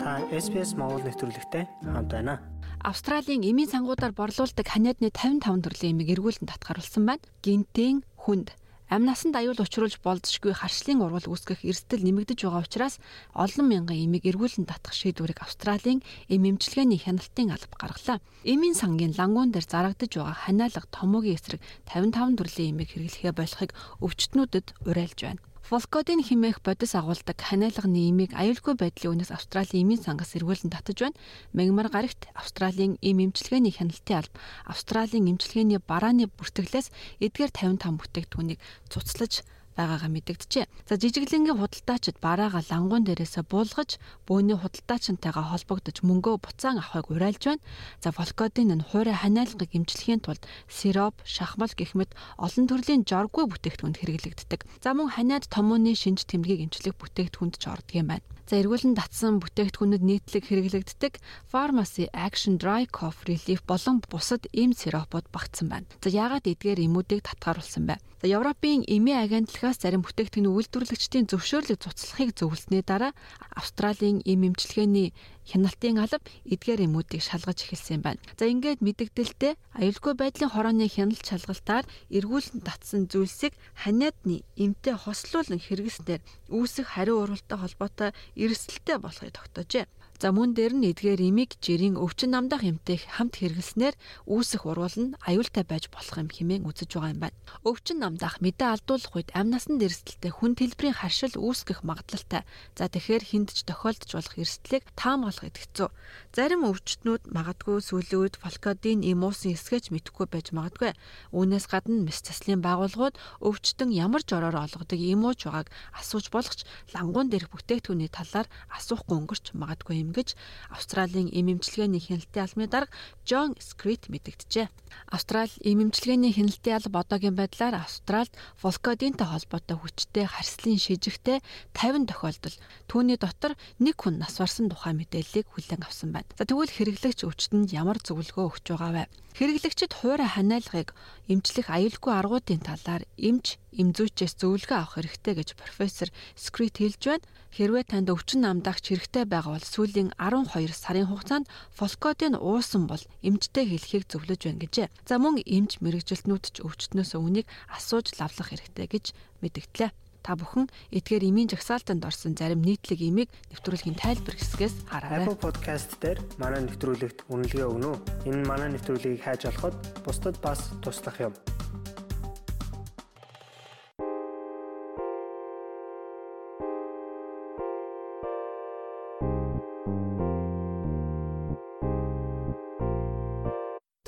Та SBS Монгол нэвтрүүлэгтэй хамт байна. Австралийн эмийн сангуудаар борлуулдаг ханиадны 55 төрлийн эмийг эргүүлэн татгаруулсан байна. Гинтэн, хүнд, Амь насанд аюул учруулж болзошгүй харшлын урвал үүсгэх эрсдэл нэмэгдэж байгаа учраас олон мянган эмийг эргүүлэн татах шийдвэрийг Австралийн эм эмчилгээний хяналтын алба гаргалаа. Эмийн сангийн лангуун дээр зарагдаж байгаа ханиалга томоогийн эсрэг 55 төрлийн эмийг хэрэглэхээ болохыг өвчтнүүдэд уриалж байна. Волкодын химээх бодис агуулдаг ханиалга нийгмийг аюулгүй байдлын үнэс Австралийн эмийн сангаас эргүүлэн татаж байна. Мегмар гарагт Австралийн эм эмчилгээний хяналтын алба Австралийн эмчилгээний барааны бүртгэлээс эдгээр 55 бүтээгдэхүүнийг цуцлаж байгаагаа мэдэгджээ. За жижиглэнгийн худалдаачид бараагаа лангуун дээрээсээ буулгаж бөөний худалдаачинтайгаа холбогдож мөнгөө буцаан авахыг уриалж байна. За Волкодын энэ хуурай ханиалгыг эмчлэхийн тулд сироп, шахмал гэх мэт олон төрлийн жоргүй бүтээгдэхүүнд хэрэглэгддэг. За мөн ханиад томооны шинж тэмдгийг эмчлэх бүтээгдэхүүнд ч ордог юм байна. За эргүүлэн татсан бүтээгдэхүүнүүд нийтлэг хэрэглэгддэг Pharmacy Action Dry Cough Relief болон бусад эм сиропууд багтсан байна. За яагаад эдгээр эмүүдийг татгааруулсан бэ? За Европын эмийн агентлагаас зарим бүтээгдэхүүн үйлдвэрлэгчдийн зөвшөөрлөг цуцлахыг зөвлөснөө дараа Австралийн эм эмчилгээний хяналтын алба эдгээр эмүүдийг шалгаж эхэлсэн юм байна. За ингээд мэдэгдэлтэй аюулгүй байдлын хорооны хяналт шалгалтаар эргүүлэн татсан зүйлсийг ханиадны эмтэй хослуулан хэрэгснээр үүсэх хариу уралтай холбоотой эрсдэлтэй болохыг тогтоожээ. За мөн дээр нь эдгээр имийг жирийн өвчин намдах эмтэйг хамт хэрэглэснээр үүсэх урвал нь аюултай байж болох юм хэмээн үзэж байгаа юм байна. Өвчин намдах мэдээ алдуулах үед амь насанд эрсдэлтэй хүн төлбөрийн харшил үүсгэх магадлалтай. За тэгэхээр хүнд ч тохиолдож болох эрсдлийг таамаглах идэвхцүү. Зарим өвчтнүүд магадгүй сүүлийн үед фолкодин имуусын эсгээч мэдэхгүй байж магадгүй. Үүнээс гадна мэс заслын байгууллагууд өвчтөн ямар жороор олгодог имууч байгааг асууж болох ч лангуун дээрх бүтээгдэхүүний талаар асуухгүй өнгөрч магадгүй юм гэж Австралийн эм эмчилгээний хяналтын албаны дарга Джон Скрит мэдэгджээ. Австрали эм эмчилгээний хяналтын алба одоогийн байдлаар Австралид фолкодинтэй холбоотой хүчтэй харслын шижигтэй 50 тохиолдол түүний дотор нэг хүн нас барсан тухай мэдээллийг хүлээн авсан байна. За тэгвэл хэрэглэгч өвчтөнд ямар зөвлөгөө өгч байгаа вэ? Хэрэглэгчид хуурай ханиалгыг эмчлэх аюулгүй аргуудын талаар эмч эмзүүчээс зөвлөгөө авах хэрэгтэй гэж профессор Скрит хэлж байна. Хэрвээ танд өвчин намдагч хэрэгтэй байгаа бол сүүлийн 12 сарын хугацаанд фолкодын уусан бол эмчтэй хэлхийг зөвлөж байна гэжээ. За мөн эмч мэрэгжилтнүүд ч өвчтнөөс үүнийг асууж лавлах хэрэгтэй гэж мэдгдлээ. Та бүхэн эдгээр имийн жагсаалтанд орсон зарим нийтлэг имийг нэвтрүүлгийн тайлбар хэсгээс хараарай. Apple Podcast дээр манай нэвтрүүлэгт үнэлгээ өгнө үү? Энэ манай нэвтрүүлгийг хайж олоход бусдад бас туслах юм.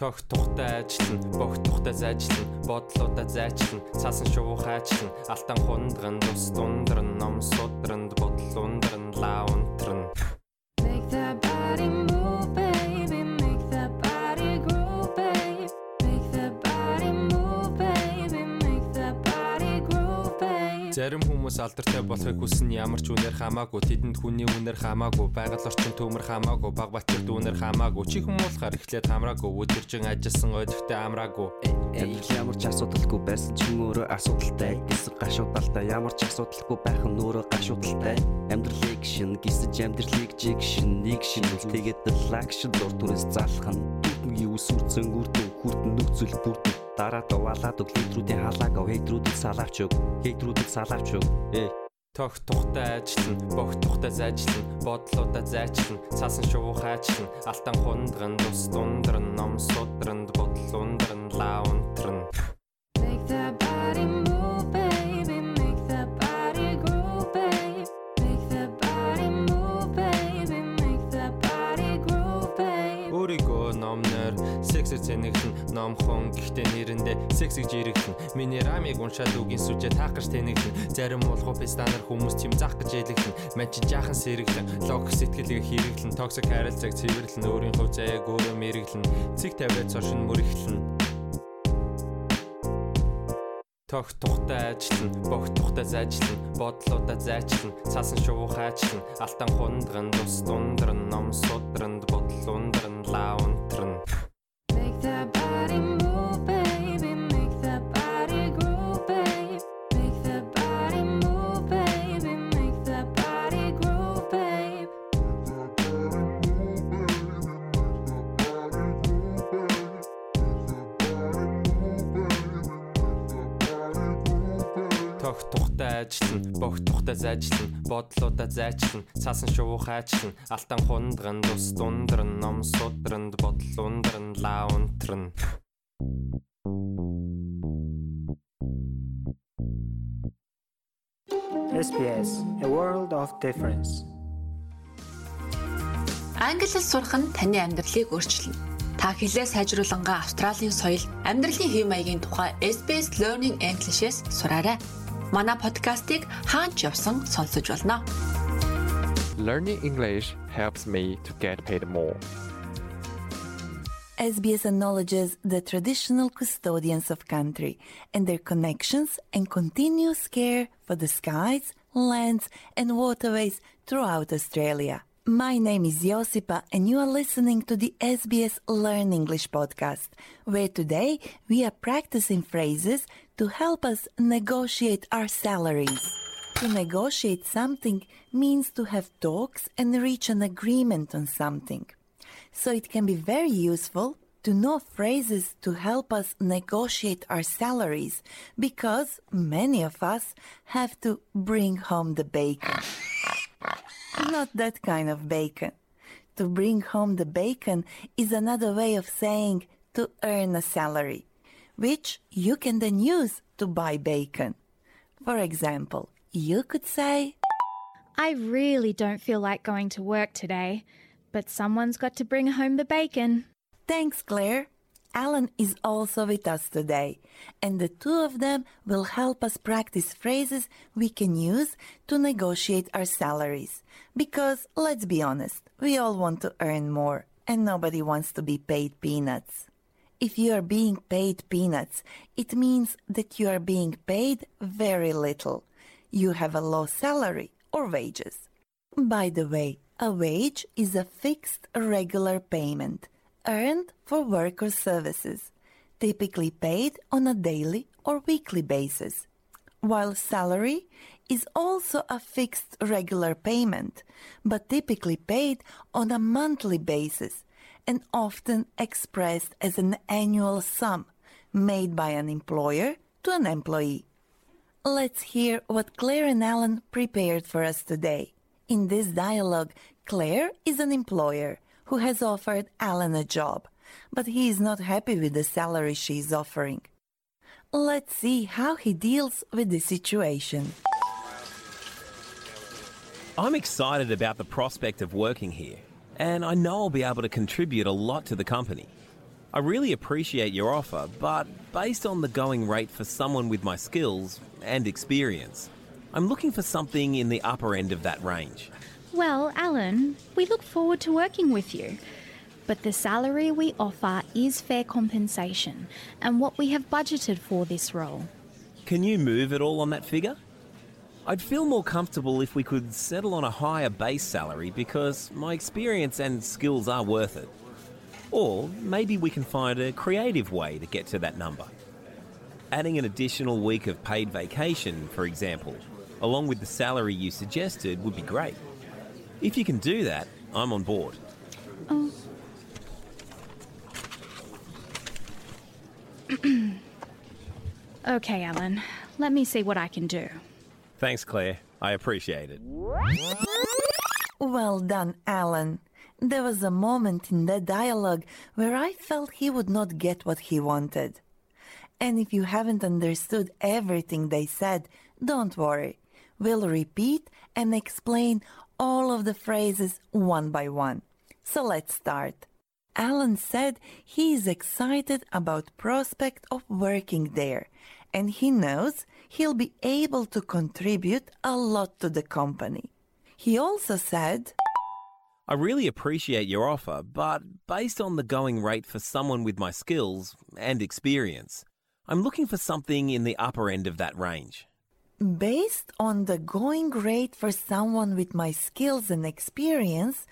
Тох тухтай ажиллана, богт тухтай зайчлан, бодлуудаа зайчлан, цаасан шувуу хайчлан, алтан хундран, тус дундран, ном судранд, бодол ундран, лаа унтран. Зарим хүмүүс алдартай болохыг хүснэ ямар ч үнээр хамаагүй тэдэнд хүний үнээр хамаагүй байгаль орчин төмөр хамаагүй баг батэр дүүнэр хамаагүй. Чи хүмүүлхаар эхлээд хамраагүй өдөржин ажилласан өдөртөө амраагүй. Амьдрал ямар ч асуудалгүй байсан ч өөрөө асуудалтай. Гэсэн гашуудалтай. Ямар ч асуудалгүй байх нь өөрөө гашуудалтай. Амьдралыг шин гисэж амьдралыг жиг шин нэг шин үл тэгээд лагшин дур түрээс залах нь бүхний үсүрцэн үрдэн хүрдэн нөхцөл бүрдэн дараа дувалаад өг литрүүдийн халааг хейтрүүдэд салаавч өг хейтрүүдэд салаавч өг ээ. Тох тухтай ажиллана, богт тухтай зайчлан, бодлуудаа зайчлан, цаасан шувуу хайчлан, алтан хундран, тус дундран, ном судранд, бодол ундран, лаа сексэр цэнэглэн номхон гэхдээ нэрэндээ секс гэж ирэглэн миний рамыг уншаад үгийн сүжээ таах гэж тэнэглэн зарим уулгуу пестанаар хүмүүс чим зах гэж ялэглэн мань чи жаахан сэрэглэн лог сэтгэлийг хэрэглэн токсик харилцааг цэвэрлэн өөрийн хувь заяаг өөрөө мэрэглэн. Цэг тавиад цошин мөрөглөн Тох тухтай ажиллана, богт тухтай зайчлан, бодлуудаа зайчлан, цаасан шувуу хайчлан, алтан хундран, тус дундран, ном судранд, бодол ундран, лаа ажиллана, богт тухтай зайчлан, бодлуудаа зайчлан, цаасан шувуу хайчлан, алтан хундран, тус дундран, ном судранд, бодол ундран, лаа унтран. SBS A World of Difference. Англи хэл сурах нь таны амьдралыг өөрчилнө. Та хэлээ сайжруулангаа Австралийн соёл, амьдралын хэв маягийн тухай SBS Learning English-ээс сураарай. Манай подкастыг хаач явсан сонсож болно. Learning English helps me to get paid more. SBS acknowledges the traditional custodians of country and their connections and continuous care for the skies, lands, and waterways throughout Australia. My name is Josipa, and you are listening to the SBS Learn English podcast, where today we are practicing phrases to help us negotiate our salaries. To negotiate something means to have talks and reach an agreement on something. So it can be very useful to know phrases to help us negotiate our salaries because many of us have to bring home the bacon. Not that kind of bacon. To bring home the bacon is another way of saying to earn a salary, which you can then use to buy bacon. For example, you could say, I really don't feel like going to work today, but someone's got to bring home the bacon. Thanks, Claire. Alan is also with us today, and the two of them will help us practice phrases we can use to negotiate our salaries. Because, let's be honest, we all want to earn more, and nobody wants to be paid peanuts. If you are being paid peanuts, it means that you are being paid very little. You have a low salary or wages. By the way, a wage is a fixed regular payment earned for work or services, typically paid on a daily or weekly basis. While salary is also a fixed regular payment, but typically paid on a monthly basis and often expressed as an annual sum made by an employer to an employee. Let's hear what Claire and Alan prepared for us today. In this dialogue, Claire is an employer who has offered Alan a job, but he is not happy with the salary she is offering. Let's see how he deals with the situation. I'm excited about the prospect of working here, and I know I'll be able to contribute a lot to the company. I really appreciate your offer, but based on the going rate for someone with my skills and experience, I'm looking for something in the upper end of that range. Well, Alan, we look forward to working with you. But the salary we offer is fair compensation and what we have budgeted for this role. Can you move at all on that figure? I'd feel more comfortable if we could settle on a higher base salary because my experience and skills are worth it. Or maybe we can find a creative way to get to that number. Adding an additional week of paid vacation, for example, along with the salary you suggested, would be great. If you can do that, I'm on board. Oh. okay, Alan. Let me see what I can do. Thanks, Claire. I appreciate it. Well done, Alan. There was a moment in that dialogue where I felt he would not get what he wanted. And if you haven't understood everything they said, don't worry. We'll repeat and explain all of the phrases one by one. So let's start. Alan said he is excited about prospect of working there and he knows he'll be able to contribute a lot to the company. He also said, I really appreciate your offer, but based on the going rate for someone with my skills and experience, I'm looking for something in the upper end of that range. Based on the going rate for someone with my skills and experience,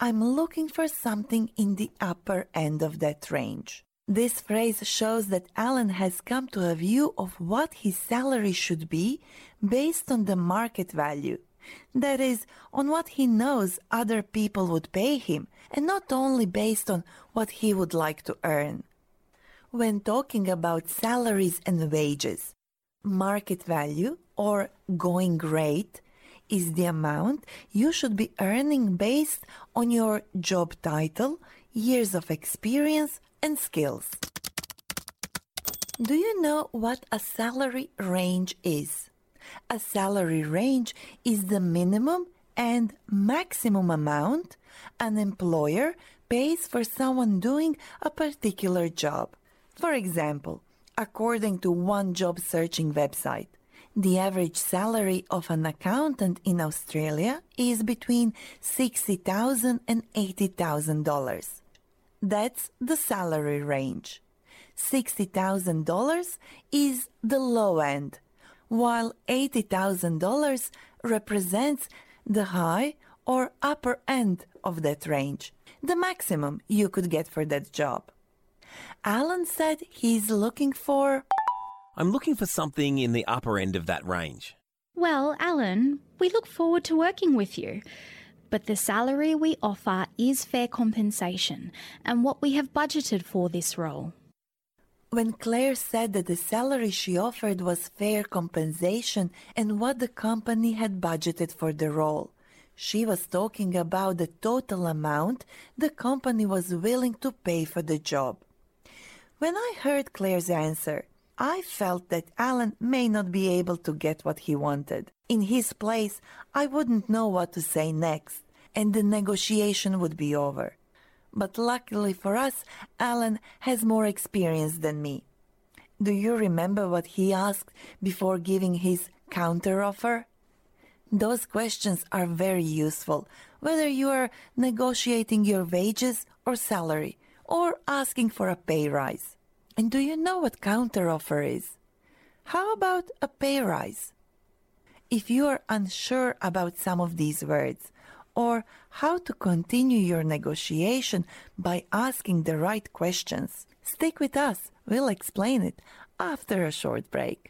I'm looking for something in the upper end of that range. This phrase shows that Alan has come to a view of what his salary should be based on the market value. That is, on what he knows other people would pay him, and not only based on what he would like to earn. When talking about salaries and wages, market value or going rate is the amount you should be earning based on your job title, years of experience, and skills. Do you know what a salary range is? A salary range is the minimum and maximum amount an employer pays for someone doing a particular job. For example, according to one job searching website, the average salary of an accountant in Australia is between $60,000 and $80,000. That's the salary range. $60,000 is the low end, while $80,000 represents the high or upper end of that range, the maximum you could get for that job. Alan said he's looking for I'm looking for something in the upper end of that range. Well, Alan, we look forward to working with you. But the salary we offer is fair compensation and what we have budgeted for this role. When Claire said that the salary she offered was fair compensation and what the company had budgeted for the role, She was talking about the total amount the company was willing to pay for the job. When I heard Claire's answer, I felt that Alan may not be able to get what he wanted. In his place, I wouldn't know what to say next, and the negotiation would be over. But luckily for us, Alan has more experience than me. Do you remember what he asked before giving his counteroffer? Those questions are very useful, whether you are negotiating your wages or salary, or asking for a pay rise. And do you know what counteroffer is? How about a pay rise? If you are unsure about some of these words, or how to continue your negotiation by asking the right questions, stick with us. We'll explain it after a short break.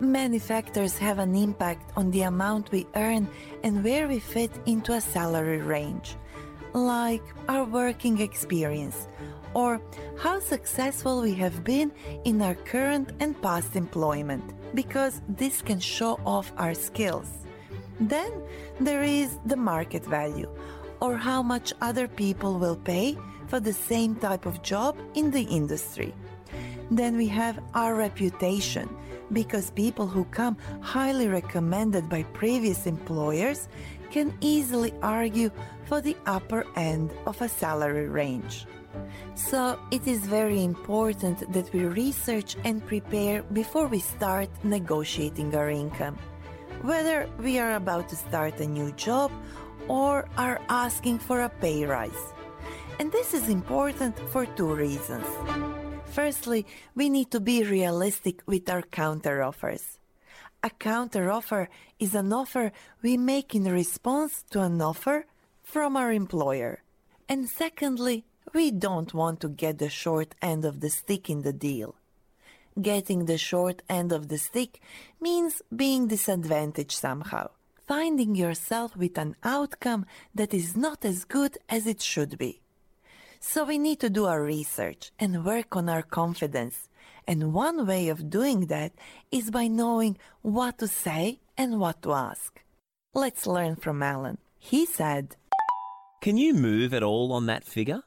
Many factors have an impact on the amount we earn and where we fit into a salary range, like our working experience or how successful we have been in our current and past employment, because this can show off our skills. Then there is the market value, or how much other people will pay for the same type of job in the industry. Then we have our reputation, because people who come highly recommended by previous employers can easily argue for the upper end of a salary range. So it is very important that we research and prepare before we start negotiating our income. Whether we are about to start a new job or are asking for a pay rise. And this is important for two reasons. Firstly, we need to be realistic with our counteroffers. A counteroffer is an offer we make in response to an offer from our employer. And secondly, we don't want to get the short end of the stick in the deal. Getting the short end of the stick means being disadvantaged somehow, finding yourself with an outcome that is not as good as it should be. So we need to do our research and work on our confidence. And one way of doing that is by knowing what to say and what to ask. Let's learn from Alan. He said, Can you move at all on that figure?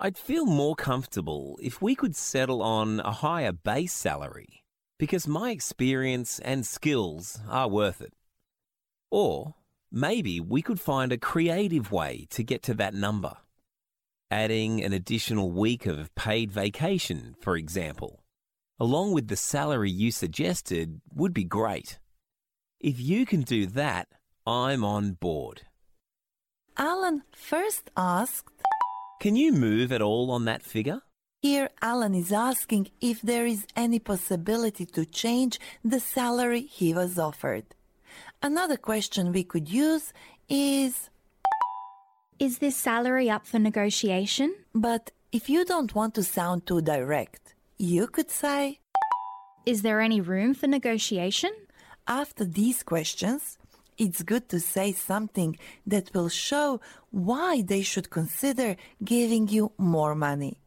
I'd feel more comfortable if we could settle on a higher base salary because my experience and skills are worth it. Or maybe we could find a creative way to get to that number. Adding an additional week of paid vacation, for example, along with the salary you suggested, would be great. If you can do that, I'm on board. Alan first asked, Can you move at all on that figure? Here, Alan is asking if there is any possibility to change the salary he was offered. Another question we could use is Is this salary up for negotiation? But if you don't want to sound too direct, you could say Is there any room for negotiation? After these questions, it's good to say something that will show why they should consider giving you more money.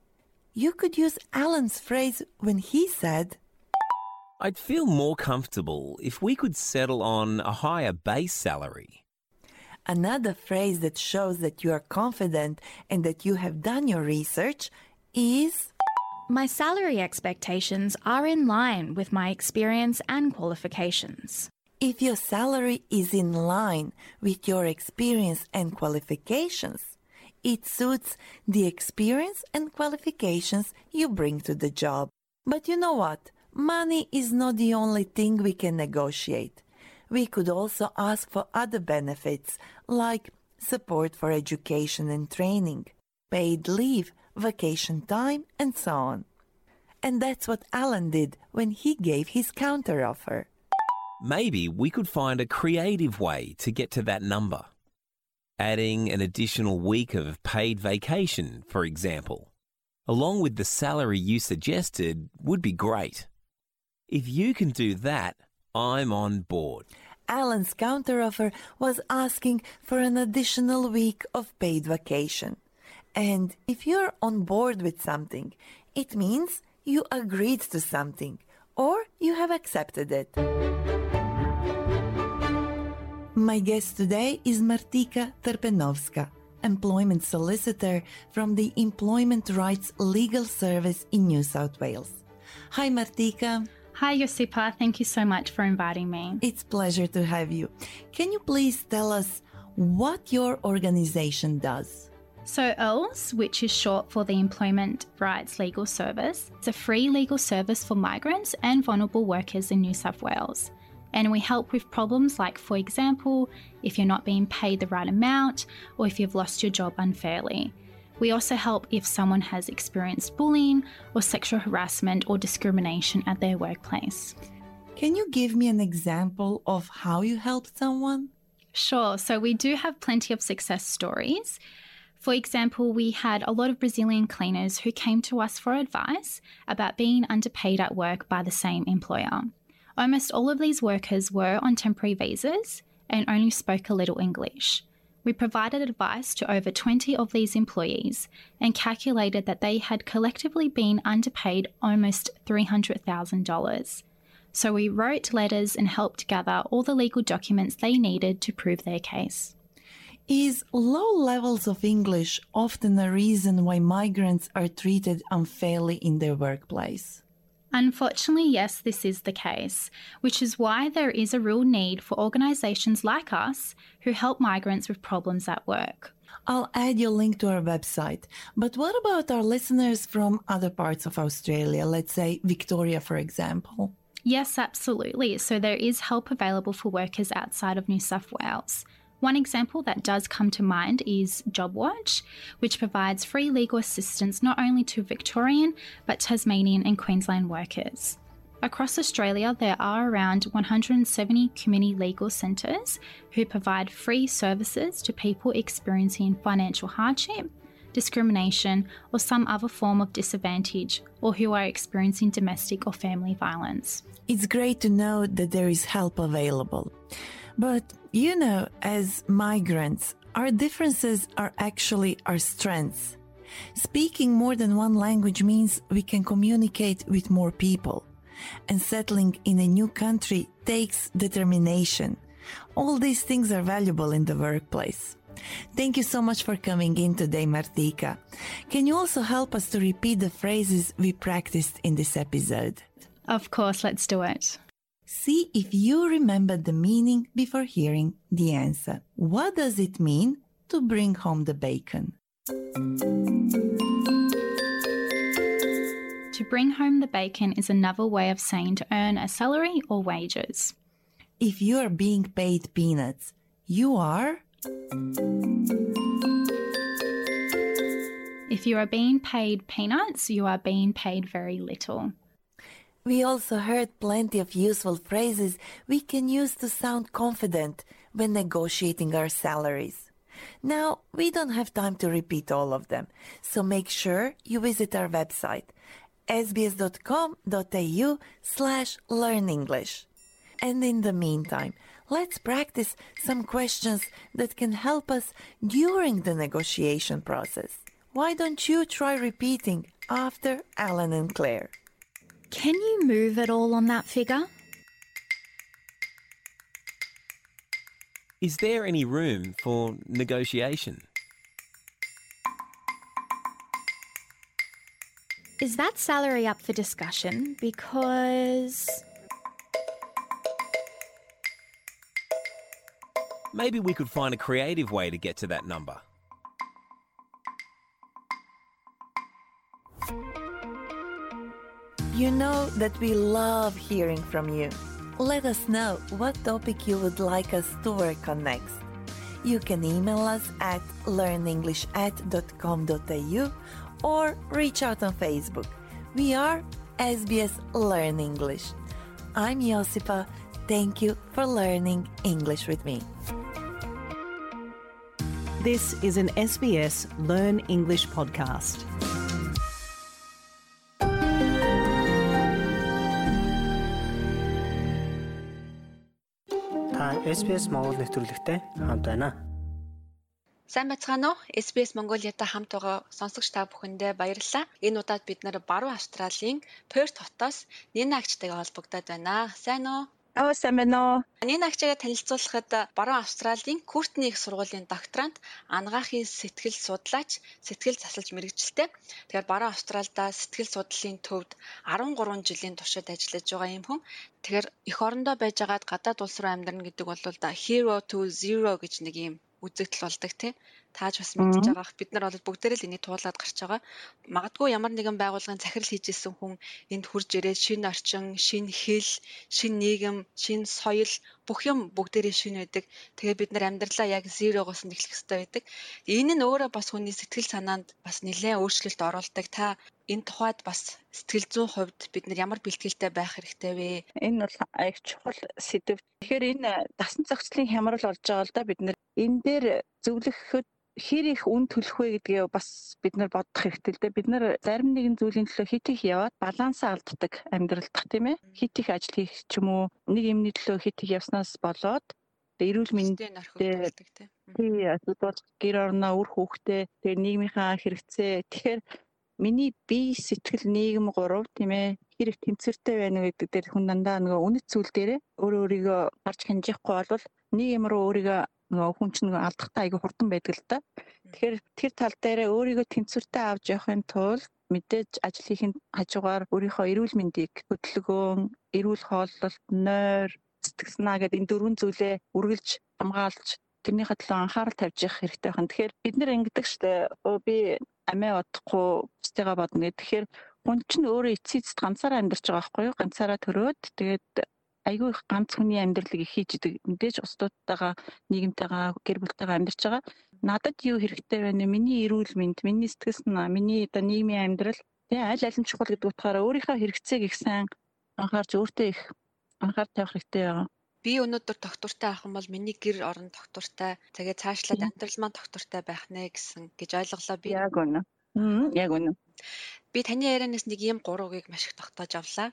You could use Alan's phrase when he said, I'd feel more comfortable if we could settle on a higher base salary. Another phrase that shows that you are confident and that you have done your research is My salary expectations are in line with my experience and qualifications. If your salary is in line with your experience and qualifications, it suits the experience and qualifications you bring to the job. But you know what? Money is not the only thing we can negotiate. We could also ask for other benefits like support for education and training, paid leave, vacation time, and so on. And that's what Alan did when he gave his counteroffer. Maybe we could find a creative way to get to that number. Adding an additional week of paid vacation, for example, along with the salary you suggested, would be great. If you can do that, I'm on board. Alan's counteroffer was asking for an additional week of paid vacation. And if you're on board with something, it means you agreed to something or you have accepted it. My guest today is Martika Terpenovska, employment solicitor from the Employment Rights Legal Service in New South Wales. Hi, Martika. Hi, Josipa. Thank you so much for inviting me. It's a pleasure to have you. Can you please tell us what your organization does? So, ELS, which is short for the Employment Rights Legal Service, it's a free legal service for migrants and vulnerable workers in New South Wales. And we help with problems like, for example, if you're not being paid the right amount or if you've lost your job unfairly. We also help if someone has experienced bullying or sexual harassment or discrimination at their workplace. Can you give me an example of how you helped someone? Sure. So we do have plenty of success stories. For example, we had a lot of Brazilian cleaners who came to us for advice about being underpaid at work by the same employer. Almost all of these workers were on temporary visas and only spoke a little English. We provided advice to over 20 of these employees and calculated that they had collectively been underpaid almost $300,000. So we wrote letters and helped gather all the legal documents they needed to prove their case. Is low levels of English often a reason why migrants are treated unfairly in their workplace? Unfortunately, yes, this is the case, which is why there is a real need for organisations like us who help migrants with problems at work. I'll add your link to our website. But what about our listeners from other parts of Australia, let's say Victoria, for example? Yes, absolutely. So there is help available for workers outside of New South Wales. One example that does come to mind is JobWatch, which provides free legal assistance not only to Victorian but Tasmanian and Queensland workers. Across Australia, there are around 170 community legal centres who provide free services to people experiencing financial hardship, discrimination, or some other form of disadvantage, or who are experiencing domestic or family violence. It's great to know that there is help available. But, you know, as migrants, our differences are actually our strengths. Speaking more than one language means we can communicate with more people. And settling in a new country takes determination. All these things are valuable in the workplace. Thank you so much for coming in today, Martika. Can you also help us to repeat the phrases we practiced in this episode? Of course, let's do it. See if you remember the meaning before hearing the answer. What does it mean to bring home the bacon? To bring home the bacon is another way of saying to earn a salary or wages. If you are being paid peanuts, you are. If you are being paid peanuts, you are being paid very little. We also heard plenty of useful phrases we can use to sound confident when negotiating our salaries. Now, we don't have time to repeat all of them, so make sure you visit our website sbs.com.au slash learn English. And in the meantime, let's practice some questions that can help us during the negotiation process. Why don't you try repeating after Alan and Claire? Can you move at all on that figure? Is there any room for negotiation? Is that salary up for discussion? Because. Maybe we could find a creative way to get to that number. You know that we love hearing from you. Let us know what topic you would like us to work on next. You can email us at learnenglishat.com.au or reach out on Facebook. We are SBS Learn English. I'm Josipa. Thank you for learning English with me. This is an SBS Learn English podcast. SBS Монгол нэвтрүүлэгтэй хамт байна. Сайн байцгаана уу? SBS Mongolia-тай хамт байгаа сонсогч та бүхэндээ баярлалаа. Энэ удаад бид нэр Баруун Австралийн Перт хотоос Нина агчтайгаа холбогдоод байна. Сайн уу? Аа сайн байна уу? Анийн агчаа танилцуулахад баруун Австралийн Куртны их сургуулийн докторант ангаахын сэтгэл судлаач, сэтгэл засалж мэрэгчлээ. Тэгэхээр баруун Австралда сэтгэл судлалын төвд 13 жилийн туршид ажиллаж байгаа юм хүн. Тэгэхээр эх орондоо байжгаад гадаад улс руу амьдрна гэдэг бол hero to zero гэж нэг юм үзэгдэл болдог тий. Тааж бас мэдж байгаах бид нар бол бүгдээрээ л энийг туулаад гарч байгаа. Магадгүй ямар нэгэн байгууллагын захирал хийж исэн хүн энд хурж ирээд шинэ орчин, шинэ хэл, шинэ нийгэм, шинэ соёл бүх юм бүгдээрээ шинэ байдаг. Тэгээ бид нар амьдралаа яг зерогоос нь эхлэх хэрэгтэй байдаг. Энэ нь өөрөө бас хүний сэтгэл санаанд бас нэлээд өөрчлөлт оруулдаг. Та энэ тухайд бас сэтгэл зүйн хувьд бид нар ямар бэлтгэлтэй байх хэрэгтэй вэ? Энэ бол аяг чухал сэдв. Тэгэхээр энэ дасан зохицлын хямрал болж байгаа л да бид нар энэ дээр зөвлөхөд хэр их үн төлөх вэ гэдгээ бас бид нар бодох хэрэгтэй л дээ. Бид нар зарим нэгэн зүйлийн төлөө хит их яваад балансаа алддаг амьдралдах тийм ээ. Хит их ажил хийх ч юм уу нэг юмны төлөө хит их явснаас болоод эрүүл мэндтэй тий асуудал гэр орноо үр хүүхдээ тэгээ нийгмийнхаа хэрэгцээ тэгэхээр миний бие сэтгэл нийгэм гурав тийм ээ хэр их тэнцвэртэй байна гэдэг дээр хүн дандаа нөгөө үнэт зүйл дээрээ өөрөө өөрийгөө гарч хянжихгүй болвол нэг юм руу өөрийгөө нөгөө хүн чинь нөгөө алдахтаа айгүй хурдан байдаг л да. Тэгэхээр тэр тал дээр өөрийгөө тэнцвэртэй авч явахын тулд мэдээж ажил хийхин хажуугаар өөрийнхөө эрүүл мэндийг хөдөлгөөн, эрүүл хооллолт, нойр, сэтгэл санаа гэдэг энэ дөрвөн зүйлээ үргэлж хамгаалж тэрнийхээ төлөө анхаарал тавьж явах хэрэгтэй байна. Тэгэхээр бид нэр ингэдэг штэ. Би амиа удахгүй бусдыгаа бодно гэх. Тэгэхээр хүн чинь өөрөө эцэст ганцаараа амьдарч байгаа байхгүй юу? Ганцаараа төрөөд тэгээд айгүй их ганц хүний амьдралыг их хийж идэг. Мэдээж устдуудтайгаа, нийгэмтэйгээ, гэр бүлтэйгээ амьдарч байгаа. Надад юу хэрэгтэй вэ? Миний эрүүл мэнд, миний сэтгэл санаа, миний одоо нийгмийн амьдрал тий аль нь чухал гэдэг утгаараа өөрийнхөө хэрэгцээг их сайн анхаарч өөртөө их анхаар тавих хэрэгтэй байгаа. Би өнөөдөр доктортай юм бол миний гэр орон доктортай, тэгээд цаашлаад амьдрал маань доктортай байх нэ гэсэн гэж ойлголоо би. Яг үнэ. Яг үнэ. Би таны ярианаас нэг ийм гурвыг маш их тогтоож авлаа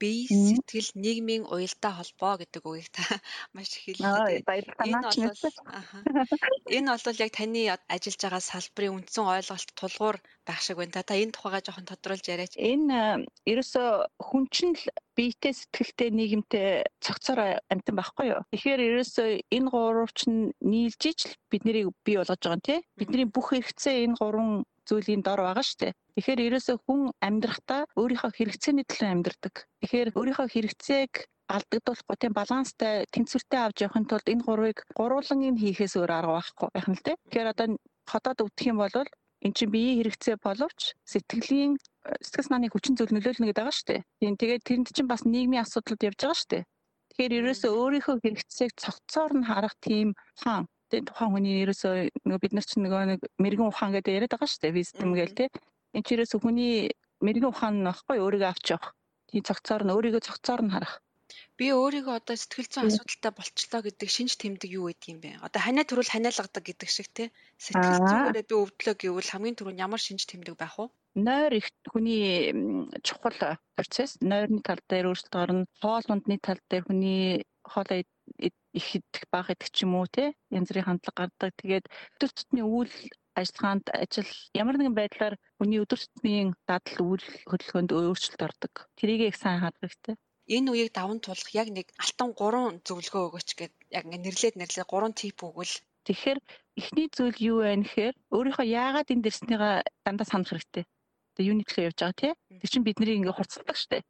бие сэтгэл нийгмийн уялдаа холбоо гэдэг үгийг та маш их хэллээ. Энэ бол энэ бол яг таны ажиллаж байгаа салбарын үндсэн ойлголт тулгуур байх шиг байна. Та энэ тухайгаа жоохон тодруулж яриач. Энэ ерөөсө хүн чинь л биетэй сэтгэлтэй нийгэмтэй цогцоор амтан байхгүй юу. Тэгэхээр ерөөсөө энэ гурав чинь нийлж ижил бид нарыг бий болгож байгаа юм тий. Бидний бүх хэрэгцээ энэ гурван зүйлийн дор байгаа шүү дээ. Тэгэхээр ерөөсөө хүн амьдрахдаа өөрийнхөө хэрэгцээний төлөө амьдрдаг. Тэгэхээр өөрийнхөө хэрэгцээг алдагдуулахгүй тийм баланстай тэнцвэртэй авч явахын тулд энэ гурвыг гурван нь хийхээс өөр арга байхгүй байх нь л дээ. Тэгэхээр одоо хотод өвдөх юм бол эн чинь биеийн хэрэгцээ боловч сэтгэлийн сэтгэл санааны хүчин зүйл нөлөөлнө гэдэг байгаа шүү дээ. Тийм тэгээд тэрэнд чинь бас нийгмийн асуудлууд явж байгаа шүү дээ. Тэгэхээр ерөөсөө өөрийнхөө хэрэгцээг цогцоор нь харах тийм хаан тийм тухайн хүний ерөөсөө нөгөө бид нар чинь нөгөө нэг мэрэгэн ухаан гэдэг яриад байгаа шүү дээ. Wisdom гээл тийм. Энд чинь ерөөсөө хүний мэрэгэн ухаан нь баггүй өөрийгөө авч явах. Тийм цогцоор нь өөрийгөө цогцоор нь харах. Би өөрийгөө одоо сэтгэл зүйн асуудалтай болчлоо гэдэг шинж тэмдэг юу гэдэг юм бэ? Одоо ханиа төрөл ханиалгадаг гэдэг шиг тий. Сэтгэл зүгээрээ би өвдлөө гэвэл хамгийн түрүүнд ямар шинж тэмдэг байх вэ? Нойр их хүний чухал процесс. Нойрны тал дээр өөрчлөлт гарна. Хоол ундны тал дээр хүний хоолоо их идэх бага идэх ч юм уу тий. Янз бүрийн хандлага гардаг. Тэгээд өдөр тутмын үйл ажиллагаанд ажил ямар нэгэн байдлаар хүний өдөр тутмын дадал үйл хөдөлгөөнд өөрчлөлт ордог. Тэрийг их сайн харах хэрэгтэй энэ үеийг даван туулах яг нэг алтан гурван зөвлөгөө өгөөч гэд яг ингээ нэрлээд нэрлээ гурван тип өгвөл тэгэхээр эхний зүйл юу вэ гэхээр өөрийнхөө яагаад энэ дэрснийга дандаа санах хэрэгтэй. Тэгээ юуны төлөө явж байгаа тий. Тэр чинь биднийг ингээ хурцлдаг штэ.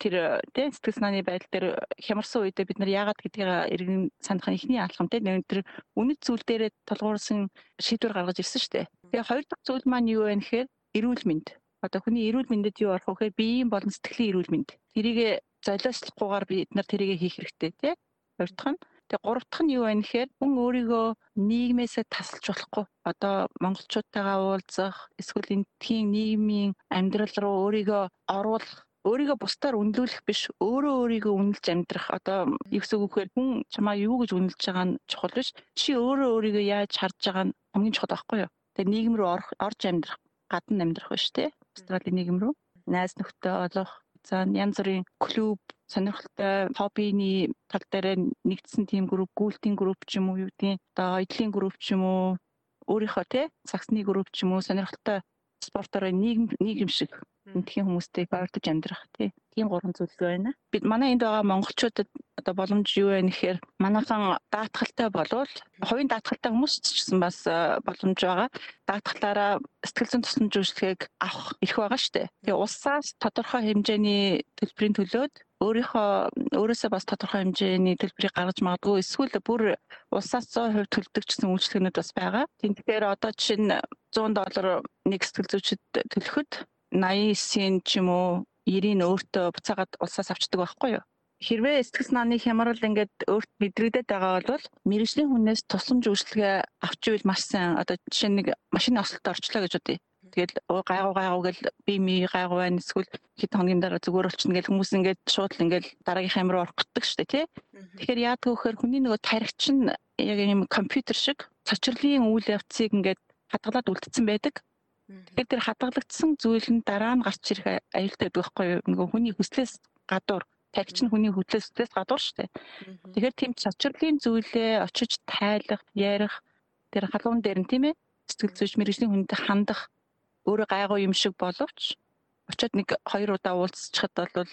Тэр тий сэтгэл санааны байдал дээр хямарсан үедээ бид нар яагаад гэдгийг иргэн санах эхний алхам тий. Тэр үнэт зүйл дээрээ толгуурсан шийдвэр гаргаж ирсэн штэ. Тэгээ хоёр дахь зүйл маань юу вэ гэхээр эрүүл мэнд. Одоо хүний эрүүл мэндэд юу орох вэ гэхээр биеийн болон сэтгэлийн эрүүл мэнд. Тэрийг золиослохгүйгээр бид нар тэрийг хийх хэрэгтэй тий. Хоёр дахь нь. Тэгээ гурав дахь нь юу вэ гэхээр хүн өөрийгөө нийгмээсээ тасалж болохгүй. Одоо монголчуудтайгаа уулзах, эсвэл энтхийн нийгмийн амьдрал руу өөрийгөө оруулах өөрийгөө бусдаар үнэлүүлэх биш өөрөө өөрийгөө үнэлж амьдрах. Одоо юу гэсэн үг вэ хүн чамаа юу гэж үнэлж байгаа нь чухал биш. Чи өөрөө өөрийгөө яаж харж байгаа нь хамгийн чухал байхгүй юу? Тэгээ нийгэм рүү орж амьдрах гадна амьдрах биш те австралийн нийгэм рүү найз нөхдөд олох За янз бүрийн клуб сонирхолтой хоббиний тал дээр нэгдсэн тийм групп, гүйлтийн групп ч юм уу юу гэдгийг одоо эдлийн групп ч юм уу өөрийнхөө тий цагсны групп ч юм уу сонирхолтой спортоор нийгэм нийгэм шиг энтхийн хүмүүстэй ойртож амьдрах тий. Тийм гурван зүйл байна. Бид манай энд байгаа монголчуудад одоо боломж юу вэ гэхээр манайхан даатгалтай болвол хувийн даатгалтай хүмүүс ч гэсэн бас э, боломж байгаа. Даатгалаараа сэтгэл зүйн тусламж үйлчлэгийг авах эрх байгаа шүү дээ. Тэгээ улсаас тодорхой хэмжээний төлбөрийн төлөөд өөрийнхөө өөрөөсөө бас тодорхой хэмжээний төлбөрийг гаргаж магадгүй эсвэл бүр улсаас 100% төлдөг гэсэн үйлчлэгнүүд бас байгаа. Тэгэхээр одоо жишээ нь 100 доллар нэг сэтгэл зүйчэд төлөхөд 89-ийн ч юм уу 90-ийн өөртөө буцаагаад улсаас авчдаг байхгүй юу? Хэрвээ сэтгэл санааны хямрал ингээд өөрт мэдрэгдээд байгаа бол мэрэгжлийн хүнээс тусламж үйлчлэгээ авч ивэл маш сайн. Одоо жишээ нэг машины ослолт орчлоо гэж бодъё. Тэгэл гайгуу гайгуу гэл би ми гайгуу байна эсвэл хэд хоногийн дараа зүгээр болчихно гэл хүмүүс ингээд шууд л ингээд дараагийнхаа амир орох гэдэг дээ тий. Тэгэхээр яадаг вөхөр хүний нөгөө таригч нь яг юм компьютер шиг цочрлын үйл явцыг ингээд хадгалаад үлдсэн байдаг. Тэгэхээр тэр хадгалагдсан зүйл нь дараа нь гарч ирэх аюултай байдаг байхгүй юу? Нөгөө хүний хүслээс гадуур таригч нь хүний хөдлөөс хүслээс гадуур шүү дээ. Тэгэхээр тийм цочрлын зүйлээ очиж тайлах, ярих тэр халуун дээр нь тийм ээ сэтгэл зүйч мэрэгжлийн хүнтэй хандах өөрөө гайгүй юм шиг боловч очиод нэг хоёр удаа уулзчихад бол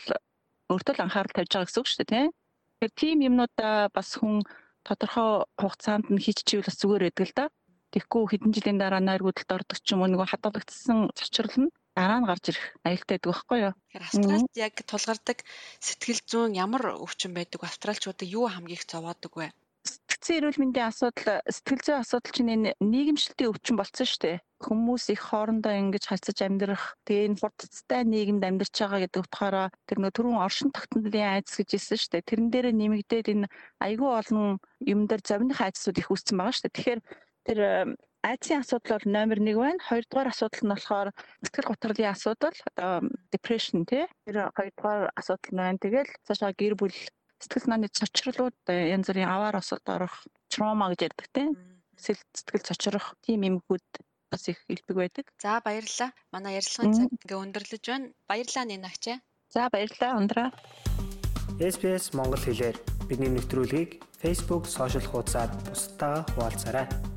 өөртөө л анхаарал тавьж байгаа гэсэн үг шүү дээ тийм. Тэгэхээр тийм юмнуудаа бас хүн тодорхой хугацаанд нь хийж чивэл бас зүгээр байдаг л да. Тэгэхгүй хэдэн жилийн дараа нойргуудалд ордог ч юм уу нөгөө хадгалагдсан цочрол нь дараа нь гарч ирэх аюултай байдаг байхгүй юу? Австралид яг тулгардаг сэтгэл зүйн ямар өвчин байдаг? Австралчуудад юу хамгийн их зовоодог вэ? Сэтгцэн эрүүл мэндийн асуудал, сэтгэл зүйн асуудал чинь энэ нийгэмшилтийн өвчин болсон шүү дээ. Хүмүүс их хоорондоо ингэж харьцаж амьдрах, тэгээ энэ хурдцтай нийгэмд амьдарч байгаа гэдэг утгаараа тэр нөө түрүүн оршин тогтнолын айдас гэж хэлсэн шүү дээ. Тэрэн дээр нэмэгдээд энэ айгүй олон юм дээр зовных айдсууд их үүссэн байгаа шүү дээ. Тэгэхээр тэр айдсын асуудал бол номер 1 байна. Хоёрдугаар асуудал нь болохоор сэтгэл гутралын асуудал, одоо depression тий. Тэр хоёрдугаар асуудал нь байна. Тэгэл цаашаа гэр бүл сэтгэл санааны цочрлууд янз бүрийн аваар осолд орох, trauma гэж ярьдаг тий. Сэтгэл цочрох тийм эмгүүд бас их илбэг байдаг. За баярлалаа. Манай ярилцлагын цаг ингээ өндөрлөж байна. Баярлалаа Нинагчаа. За баярлалаа ундраа. SBS Монгол хэлээр бидний нэвтрүүлгийг Facebook сошиал хуудасаар бусдаа хуваалцаарай.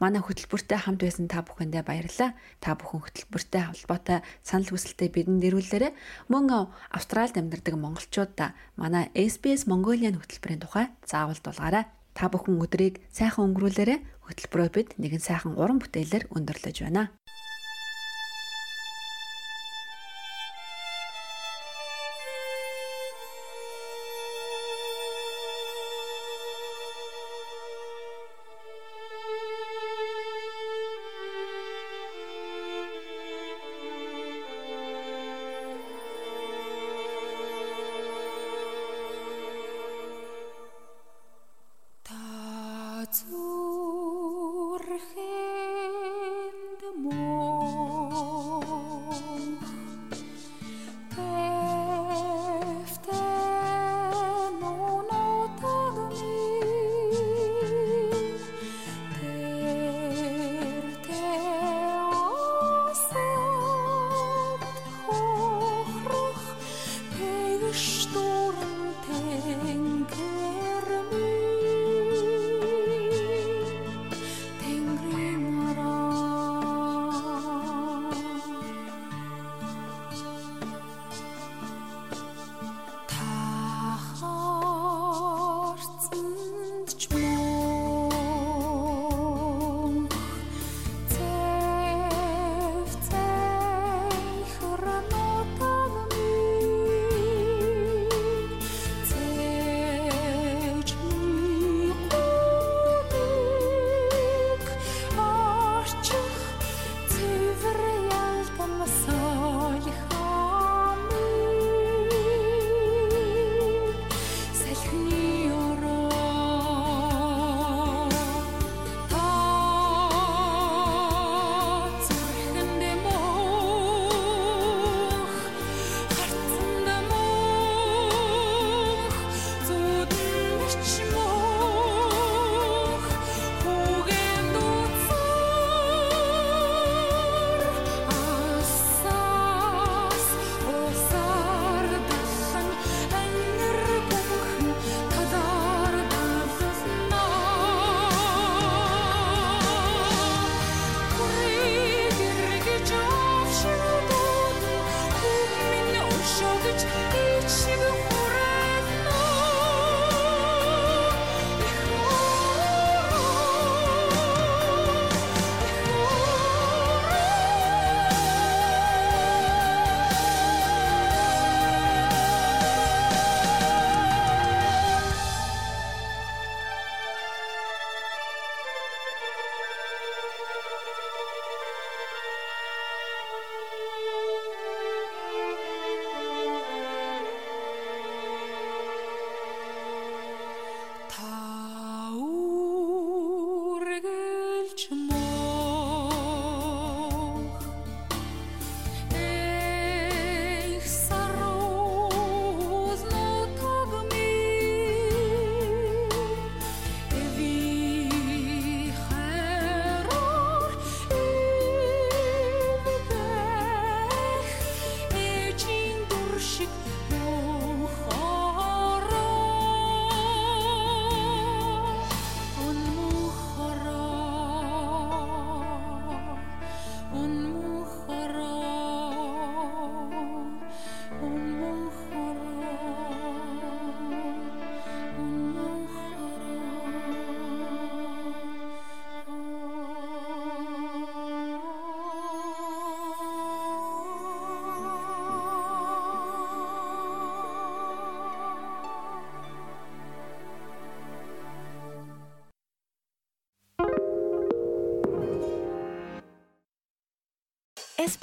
Манай хөтөлбөртэй хамт байсан та бүхэндээ баярлалаа. Та бүхэн хөтөлбөртэй холбоотой санал хүсэлтээ бидэнд ирүүлээрэй. Мөн Австралид амьдардаг монголчуудаа манай SBS Mongolian хөтөлбөрийн тухай заавал дуулгаарай. Та бүхэн өдрийг сайхан өнгөрүүлээрэй. Хөтөлбөрөө бид нэгэн сайхан уран бүтээлээр өндөрлөж байна.